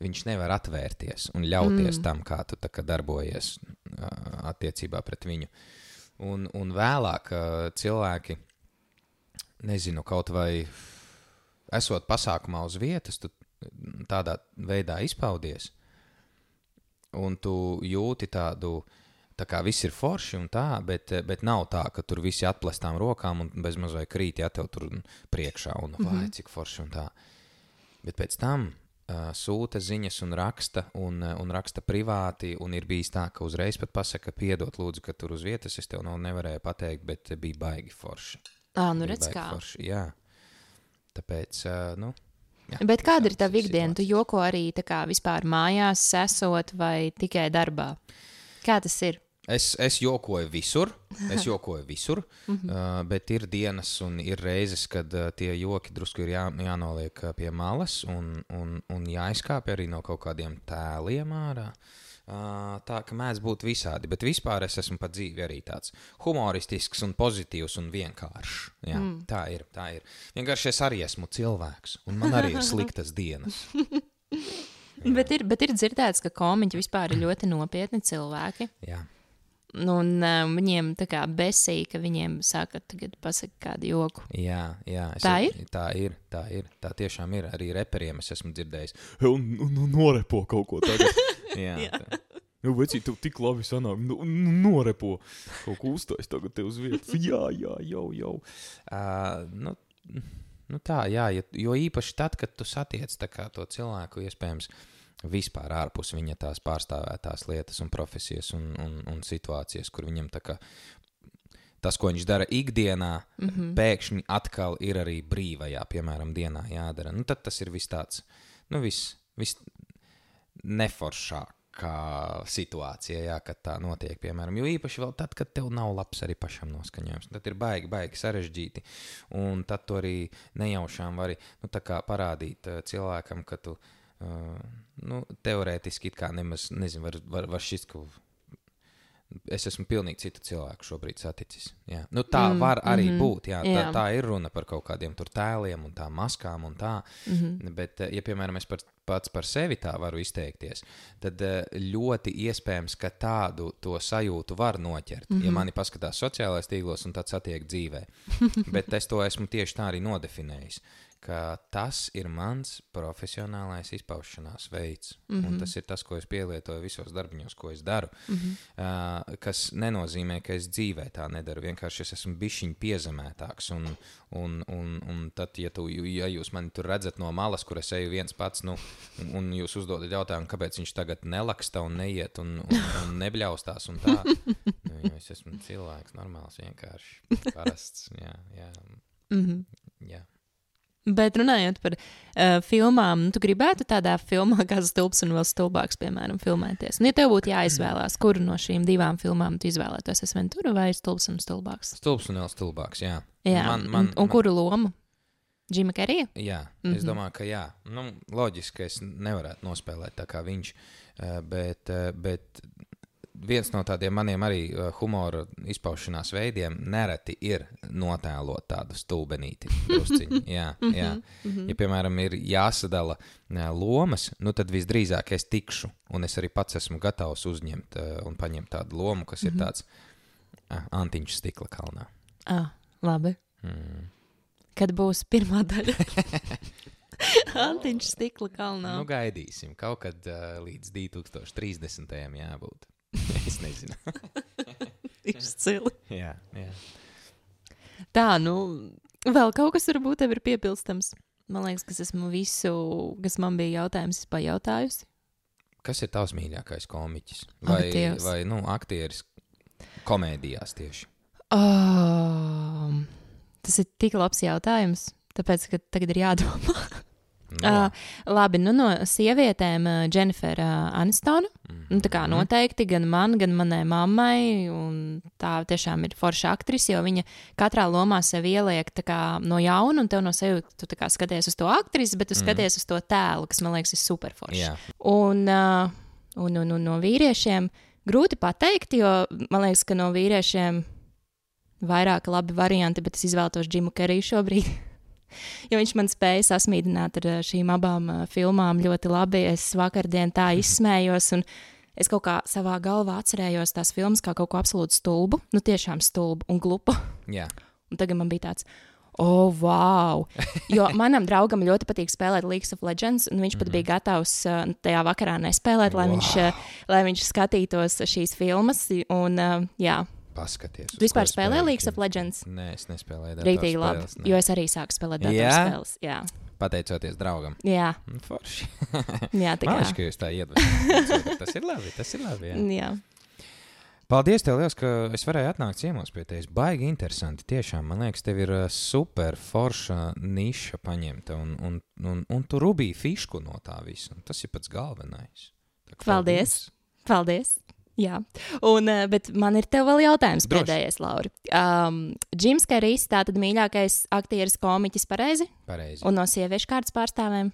S3: viņš nevar atvērties un ļauties mm. tam, kā tu kā darbojies attiecībā pret viņu. Un, un vēlāk cilvēki, nezinu, kaut vai esot pasākumā uz vietas, tu tādā veidā izpaudies, un tu jūti tādu, tā kā viss ir forši un tā, bet, bet nav tā, ka tur visi atplestām rokām un bez mazai krīt, ja tev tur priekšā un vai cik forši un tā. Bet pēc tam sūta ziņas un raksta, un, un raksta privāti, un ir bijis tā, ka uzreiz pat pasaka, piedod, lūdzu, ka tur uz vietas es tev no nevarēju pateikt, bet bija baigi forši.
S2: Ā, nu
S3: Bija
S2: redz kā.
S3: Forši, jā. Tāpēc, nu. Jā,
S2: Bet kāda ir
S3: tādas
S2: ikdiena? Tu joko arī tā kā vispār mājās, esot vai tikai darbā? Kā tas ir?
S3: Es, es jokoju visur, es <laughs> jokoju visur, uh, bet ir dienas un ir reizes, kad uh, tie joki drusku ir jā, jānoliek pie malas un, un, un jāizkāpj arī no kaut kādiem tēliem ārā. Uh, tā ka mēdz būt visādi, bet vispār es esmu pat dzīvi arī tāds humoristisks, un pozitīvs un vienkāršs. Jā, mm. Tā ir. Tā ir. Vienkārši es arī esmu cilvēks, un man arī ir <laughs> sliktas dienas. <laughs>
S2: Bet ir, bet ir dzirdēts, ka komiķi vispār ir ļoti nopietni cilvēki.
S3: Jā.
S2: Nu, Un uh, viņiem tā kā besī, ka viņiem saka, tagad pasaka kādu joku.
S3: Jā, jā es
S2: Tā ir?
S3: Tā ir. Tā ir. Tā tiešām ir. Arī reperiem es esmu dzirdējis. Un, un, un norepo kaut ko tādu. <laughs> jā, jā. Tā. Nu, vecīt, tev tik labi sanāk. Nu, nu, norepo kaut ko uztais tagad te uz vietas. <laughs> Jā, jā, jau, jau. Uh, nu, nu tā, jā, jo īpaši tad, kad tu satiec to cilvēku, iespējams, vispār ārpus viņa tās pārstāvētās lietas un profesijas un, un, un situācijas, kur viņam tā kā tas, ko viņš dara ikdienā, mm -hmm. pēkšņi atkal ir arī brīvajā, piemēram, dienā jādara. Nu, tad tas ir viss tāds, nu, viss vis neforšākā situācija, jā, kad tā notiek, piemēram. Jo īpaši vēl tad, kad tev nav labs arī pašam noskaņojums. Tad ir baigi, baigi sarežģīti. Un tad tu arī nejaušām vari nu, parādīt uh, cilvēkam, ka tu uh, nu, teorētiski it kā nemaz nezinu, var, var, var šis, ka es esmu pilnīgi citu cilvēku šobrīd saticis. Jā. Nu, tā mm, var arī mm -hmm, būt. Jā, tā,
S2: jā.
S3: tā ir runa par kaut kādiem tēliem un tām maskām un tā. Mm -hmm. Bet, ja piemēram es par, pats par sevi tā varu izteikties, tad ļoti iespējams, ka tādu to sajūtu var noķert. Mm -hmm. Ja mani paskatās sociālajos tīklos un tad satiek dzīvē. <laughs> Bet es to esmu tieši tā arī nodefinējis. Ka tas ir mans profesionālais izpaušanās veids. Mm. -hmm. Un tas ir tas, ko es pielietoju visos darbiņos, ko es daru. Mm. -hmm. uh, kas nenozīmē, ka es dzīvē tā nedaru. Vienkārši es esmu bišķiņš piezemētāks. Un, un, un, un tad, ja, tu, ja jūs mani tur redzat no malas, kur es eju viens pats, nu, un, un jūs uzdodat jautājumu, kāpēc viņš tagad nelaksta un neiet un, un, un nebļaustās un tā. <laughs> Nu, es esmu cilvēks, normāls, vienkārši parasts. Jā, jā,
S2: Mm -hmm.
S3: jā.
S2: Bet runājot par uh, filmām, nu, tu gribētu tādā filmā, <laughs> kā stulbs un vēl stulbāks, piemēram, filmēties. Un, ja tev būtu jāizvēlās, kuru no šīm divām filmām tu izvēlētos, es Ventura vai stulbs un stulbāks?
S3: Stulbs un vēl stulbāks, jā.
S2: Jā,
S3: man, man,
S2: un, un kuru lomu? Džima Kerija?
S3: Jā, mm
S2: Mhm.
S3: -hmm. es domāju, ka jā. Nu, loģiski, ka es nevarētu nospēlēt tā kā viņš. eh, Bet, eh, bet viens no tādiem maniem arī eh, humora izpaušanās veidiem nereti ir notēlot tādu stulbenīti. <laughs> Jā, jā. Ja, piemēram, ir jāsadala eh, lomas, nu tad visdrīzāk es tikšu, un es arī pats esmu gatavs uzņemt eh, un paņemt tādu lomu, kas ir tāds antiņš stikla kalnā.
S2: Ah, labi.
S3: Mm.
S2: Kad būs pirmā daļa? <laughs> Antiņš stikla kalnā.
S3: Nu, gaidīsim. Kaut kad uh, līdz 2030. jābūt. <laughs> es nezinu. <laughs>
S2: Izcili.
S3: jā, jā.
S2: Tā, nu, vēl kaut kas varbūt tev ir piepilstams. Man liekas, ka es esmu visu, kas man bija jautājums, pajautājusi.
S3: Kas ir tavs mīļākais komiķis? Vai,
S2: Dievs.
S3: vai nu, aktieris komēdijās tieši?
S2: Oh, tas ir tik labs jautājums, tāpēc, ka tagad ir jādomā.
S3: Nu,
S2: Uh, labi, nu no sievietēm uh, Dženifera uh, Anistona. Nu, tā kā noteikti gan man, gan manai mammai. un Tā tiešām ir forša aktrise, jo viņa katrā lomā sev ieliek kā no jauna, un tev no sevis tu kā skaties uz to aktrisi, bet tu skaties uz to tēlu, kas man liekas ir superforšs.
S3: jā.
S2: Un, uh, un, un, un no vīriešiem grūti pateikt, jo man liekas, ka no vīriešiem vairāk labi varianti, bet es izvēlos Džimu Keriju šobrīd. <laughs> Jo viņš man spēja sasmīdināt ar uh, šīm abām uh, filmām ļoti labi. Es vakardien tā izsmējos, un es kaut kā savā galvā atcerējos tās filmas kā kaut ko absolūti stulbu, nu tiešām stulbu un glupu.
S3: jā.
S2: Un tagad man bija tāds, oh, wow! Jo <laughs> manam draugam ļoti patīk spēlēt League of Legends, un viņš pat bija gatavs uh, tajā vakarā nespēlēt, lai, wow. viņš, uh, lai viņš skatītos šīs filmas. Un, uh, jā,
S3: Paskaties.
S2: tu vispār
S3: ko
S2: spēlē
S3: spēlē
S2: League of Legends?
S3: Nē, es nespēlēju.
S2: Rītīgi labi,
S3: datorspēles, ne.
S2: jo es arī sāku spēlēt
S3: Jā?
S2: datorspēles. Jā,
S3: Pateicoties draugam.
S2: jā,
S3: Nu, Forši. <laughs>
S2: jā tā kā.
S3: ka jūs tā iedvesmojaties. Tas ir labi. Tas ir labi. Jā.
S2: Jā.
S3: Paldies, tev liels, ka es varēju atnākt ciemos pie tevis. Baigi interesanti. Tiešām, man liekas, tev ir ā, super forša niša paņemta. Un, un, un, un tu rubīji fišku no tā visa. Tas ir pats galvenais. Tā kā
S2: Paldies. Paldies! Jā, un, eh, bet man ir tev vēl jautājums
S3: Droši.
S2: pēdējais, Lauri. Um, Džims Kerijs, tātad mīļākais aktieris, komiķis, pareizi?
S3: Pareizi.
S2: Un no sieviešu kārtas pārstāvēm?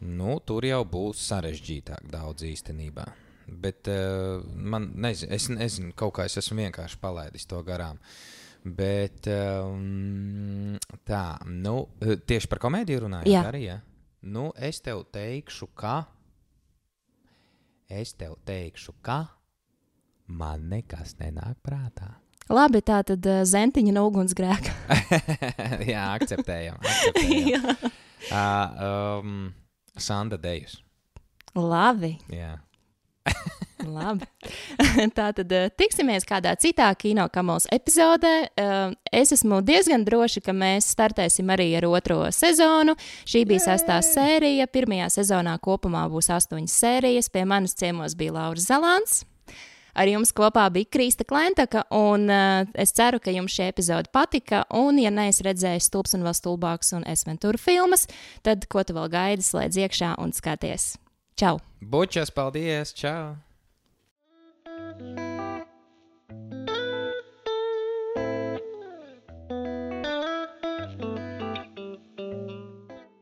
S3: Nu, tur jau būs sarežģītāk daudz īstenībā. Bet uh, man nezinu, es nezinu, kaut kā es esmu vienkārši palaidis to garām. Bet um, tā, nu, eh, tieši par komēdiju runājot, arī. Ja? Nu, es tev teikšu, ka. Es tev teikšu, ka man nekas nenāk prātā.
S2: Labi, tā tad uh, zentiņa no ugunsgrēka. <laughs>
S3: Jā, akceptējam. akceptējam. <laughs>
S2: Jā.
S3: uh, um, Sanda Dejus.
S2: Labi,
S3: Jā.
S2: Labi. <laughs> tā tad uh, tiksimies kādā citā kino kamols epizodē. Uh, es esmu diezgan droši, ka mēs startēsim arī ar otro sezonu. Šī bija sestā sērija. Pirmajā sezonā kopumā būs astoņas sērijas. Pie manis ciemos bija Lauris Zalants. Ar jums kopā bija Krista Klentaka, un uh, es ceru, ka jums šī epizode patika. Un, ja neesi redzējis stulbs un vēl stulbāks un esventūra filmas, tad ko tu vēl gaidi, slēdz iekšā un skaties. Čau!
S3: Bučas, paldies! Čau!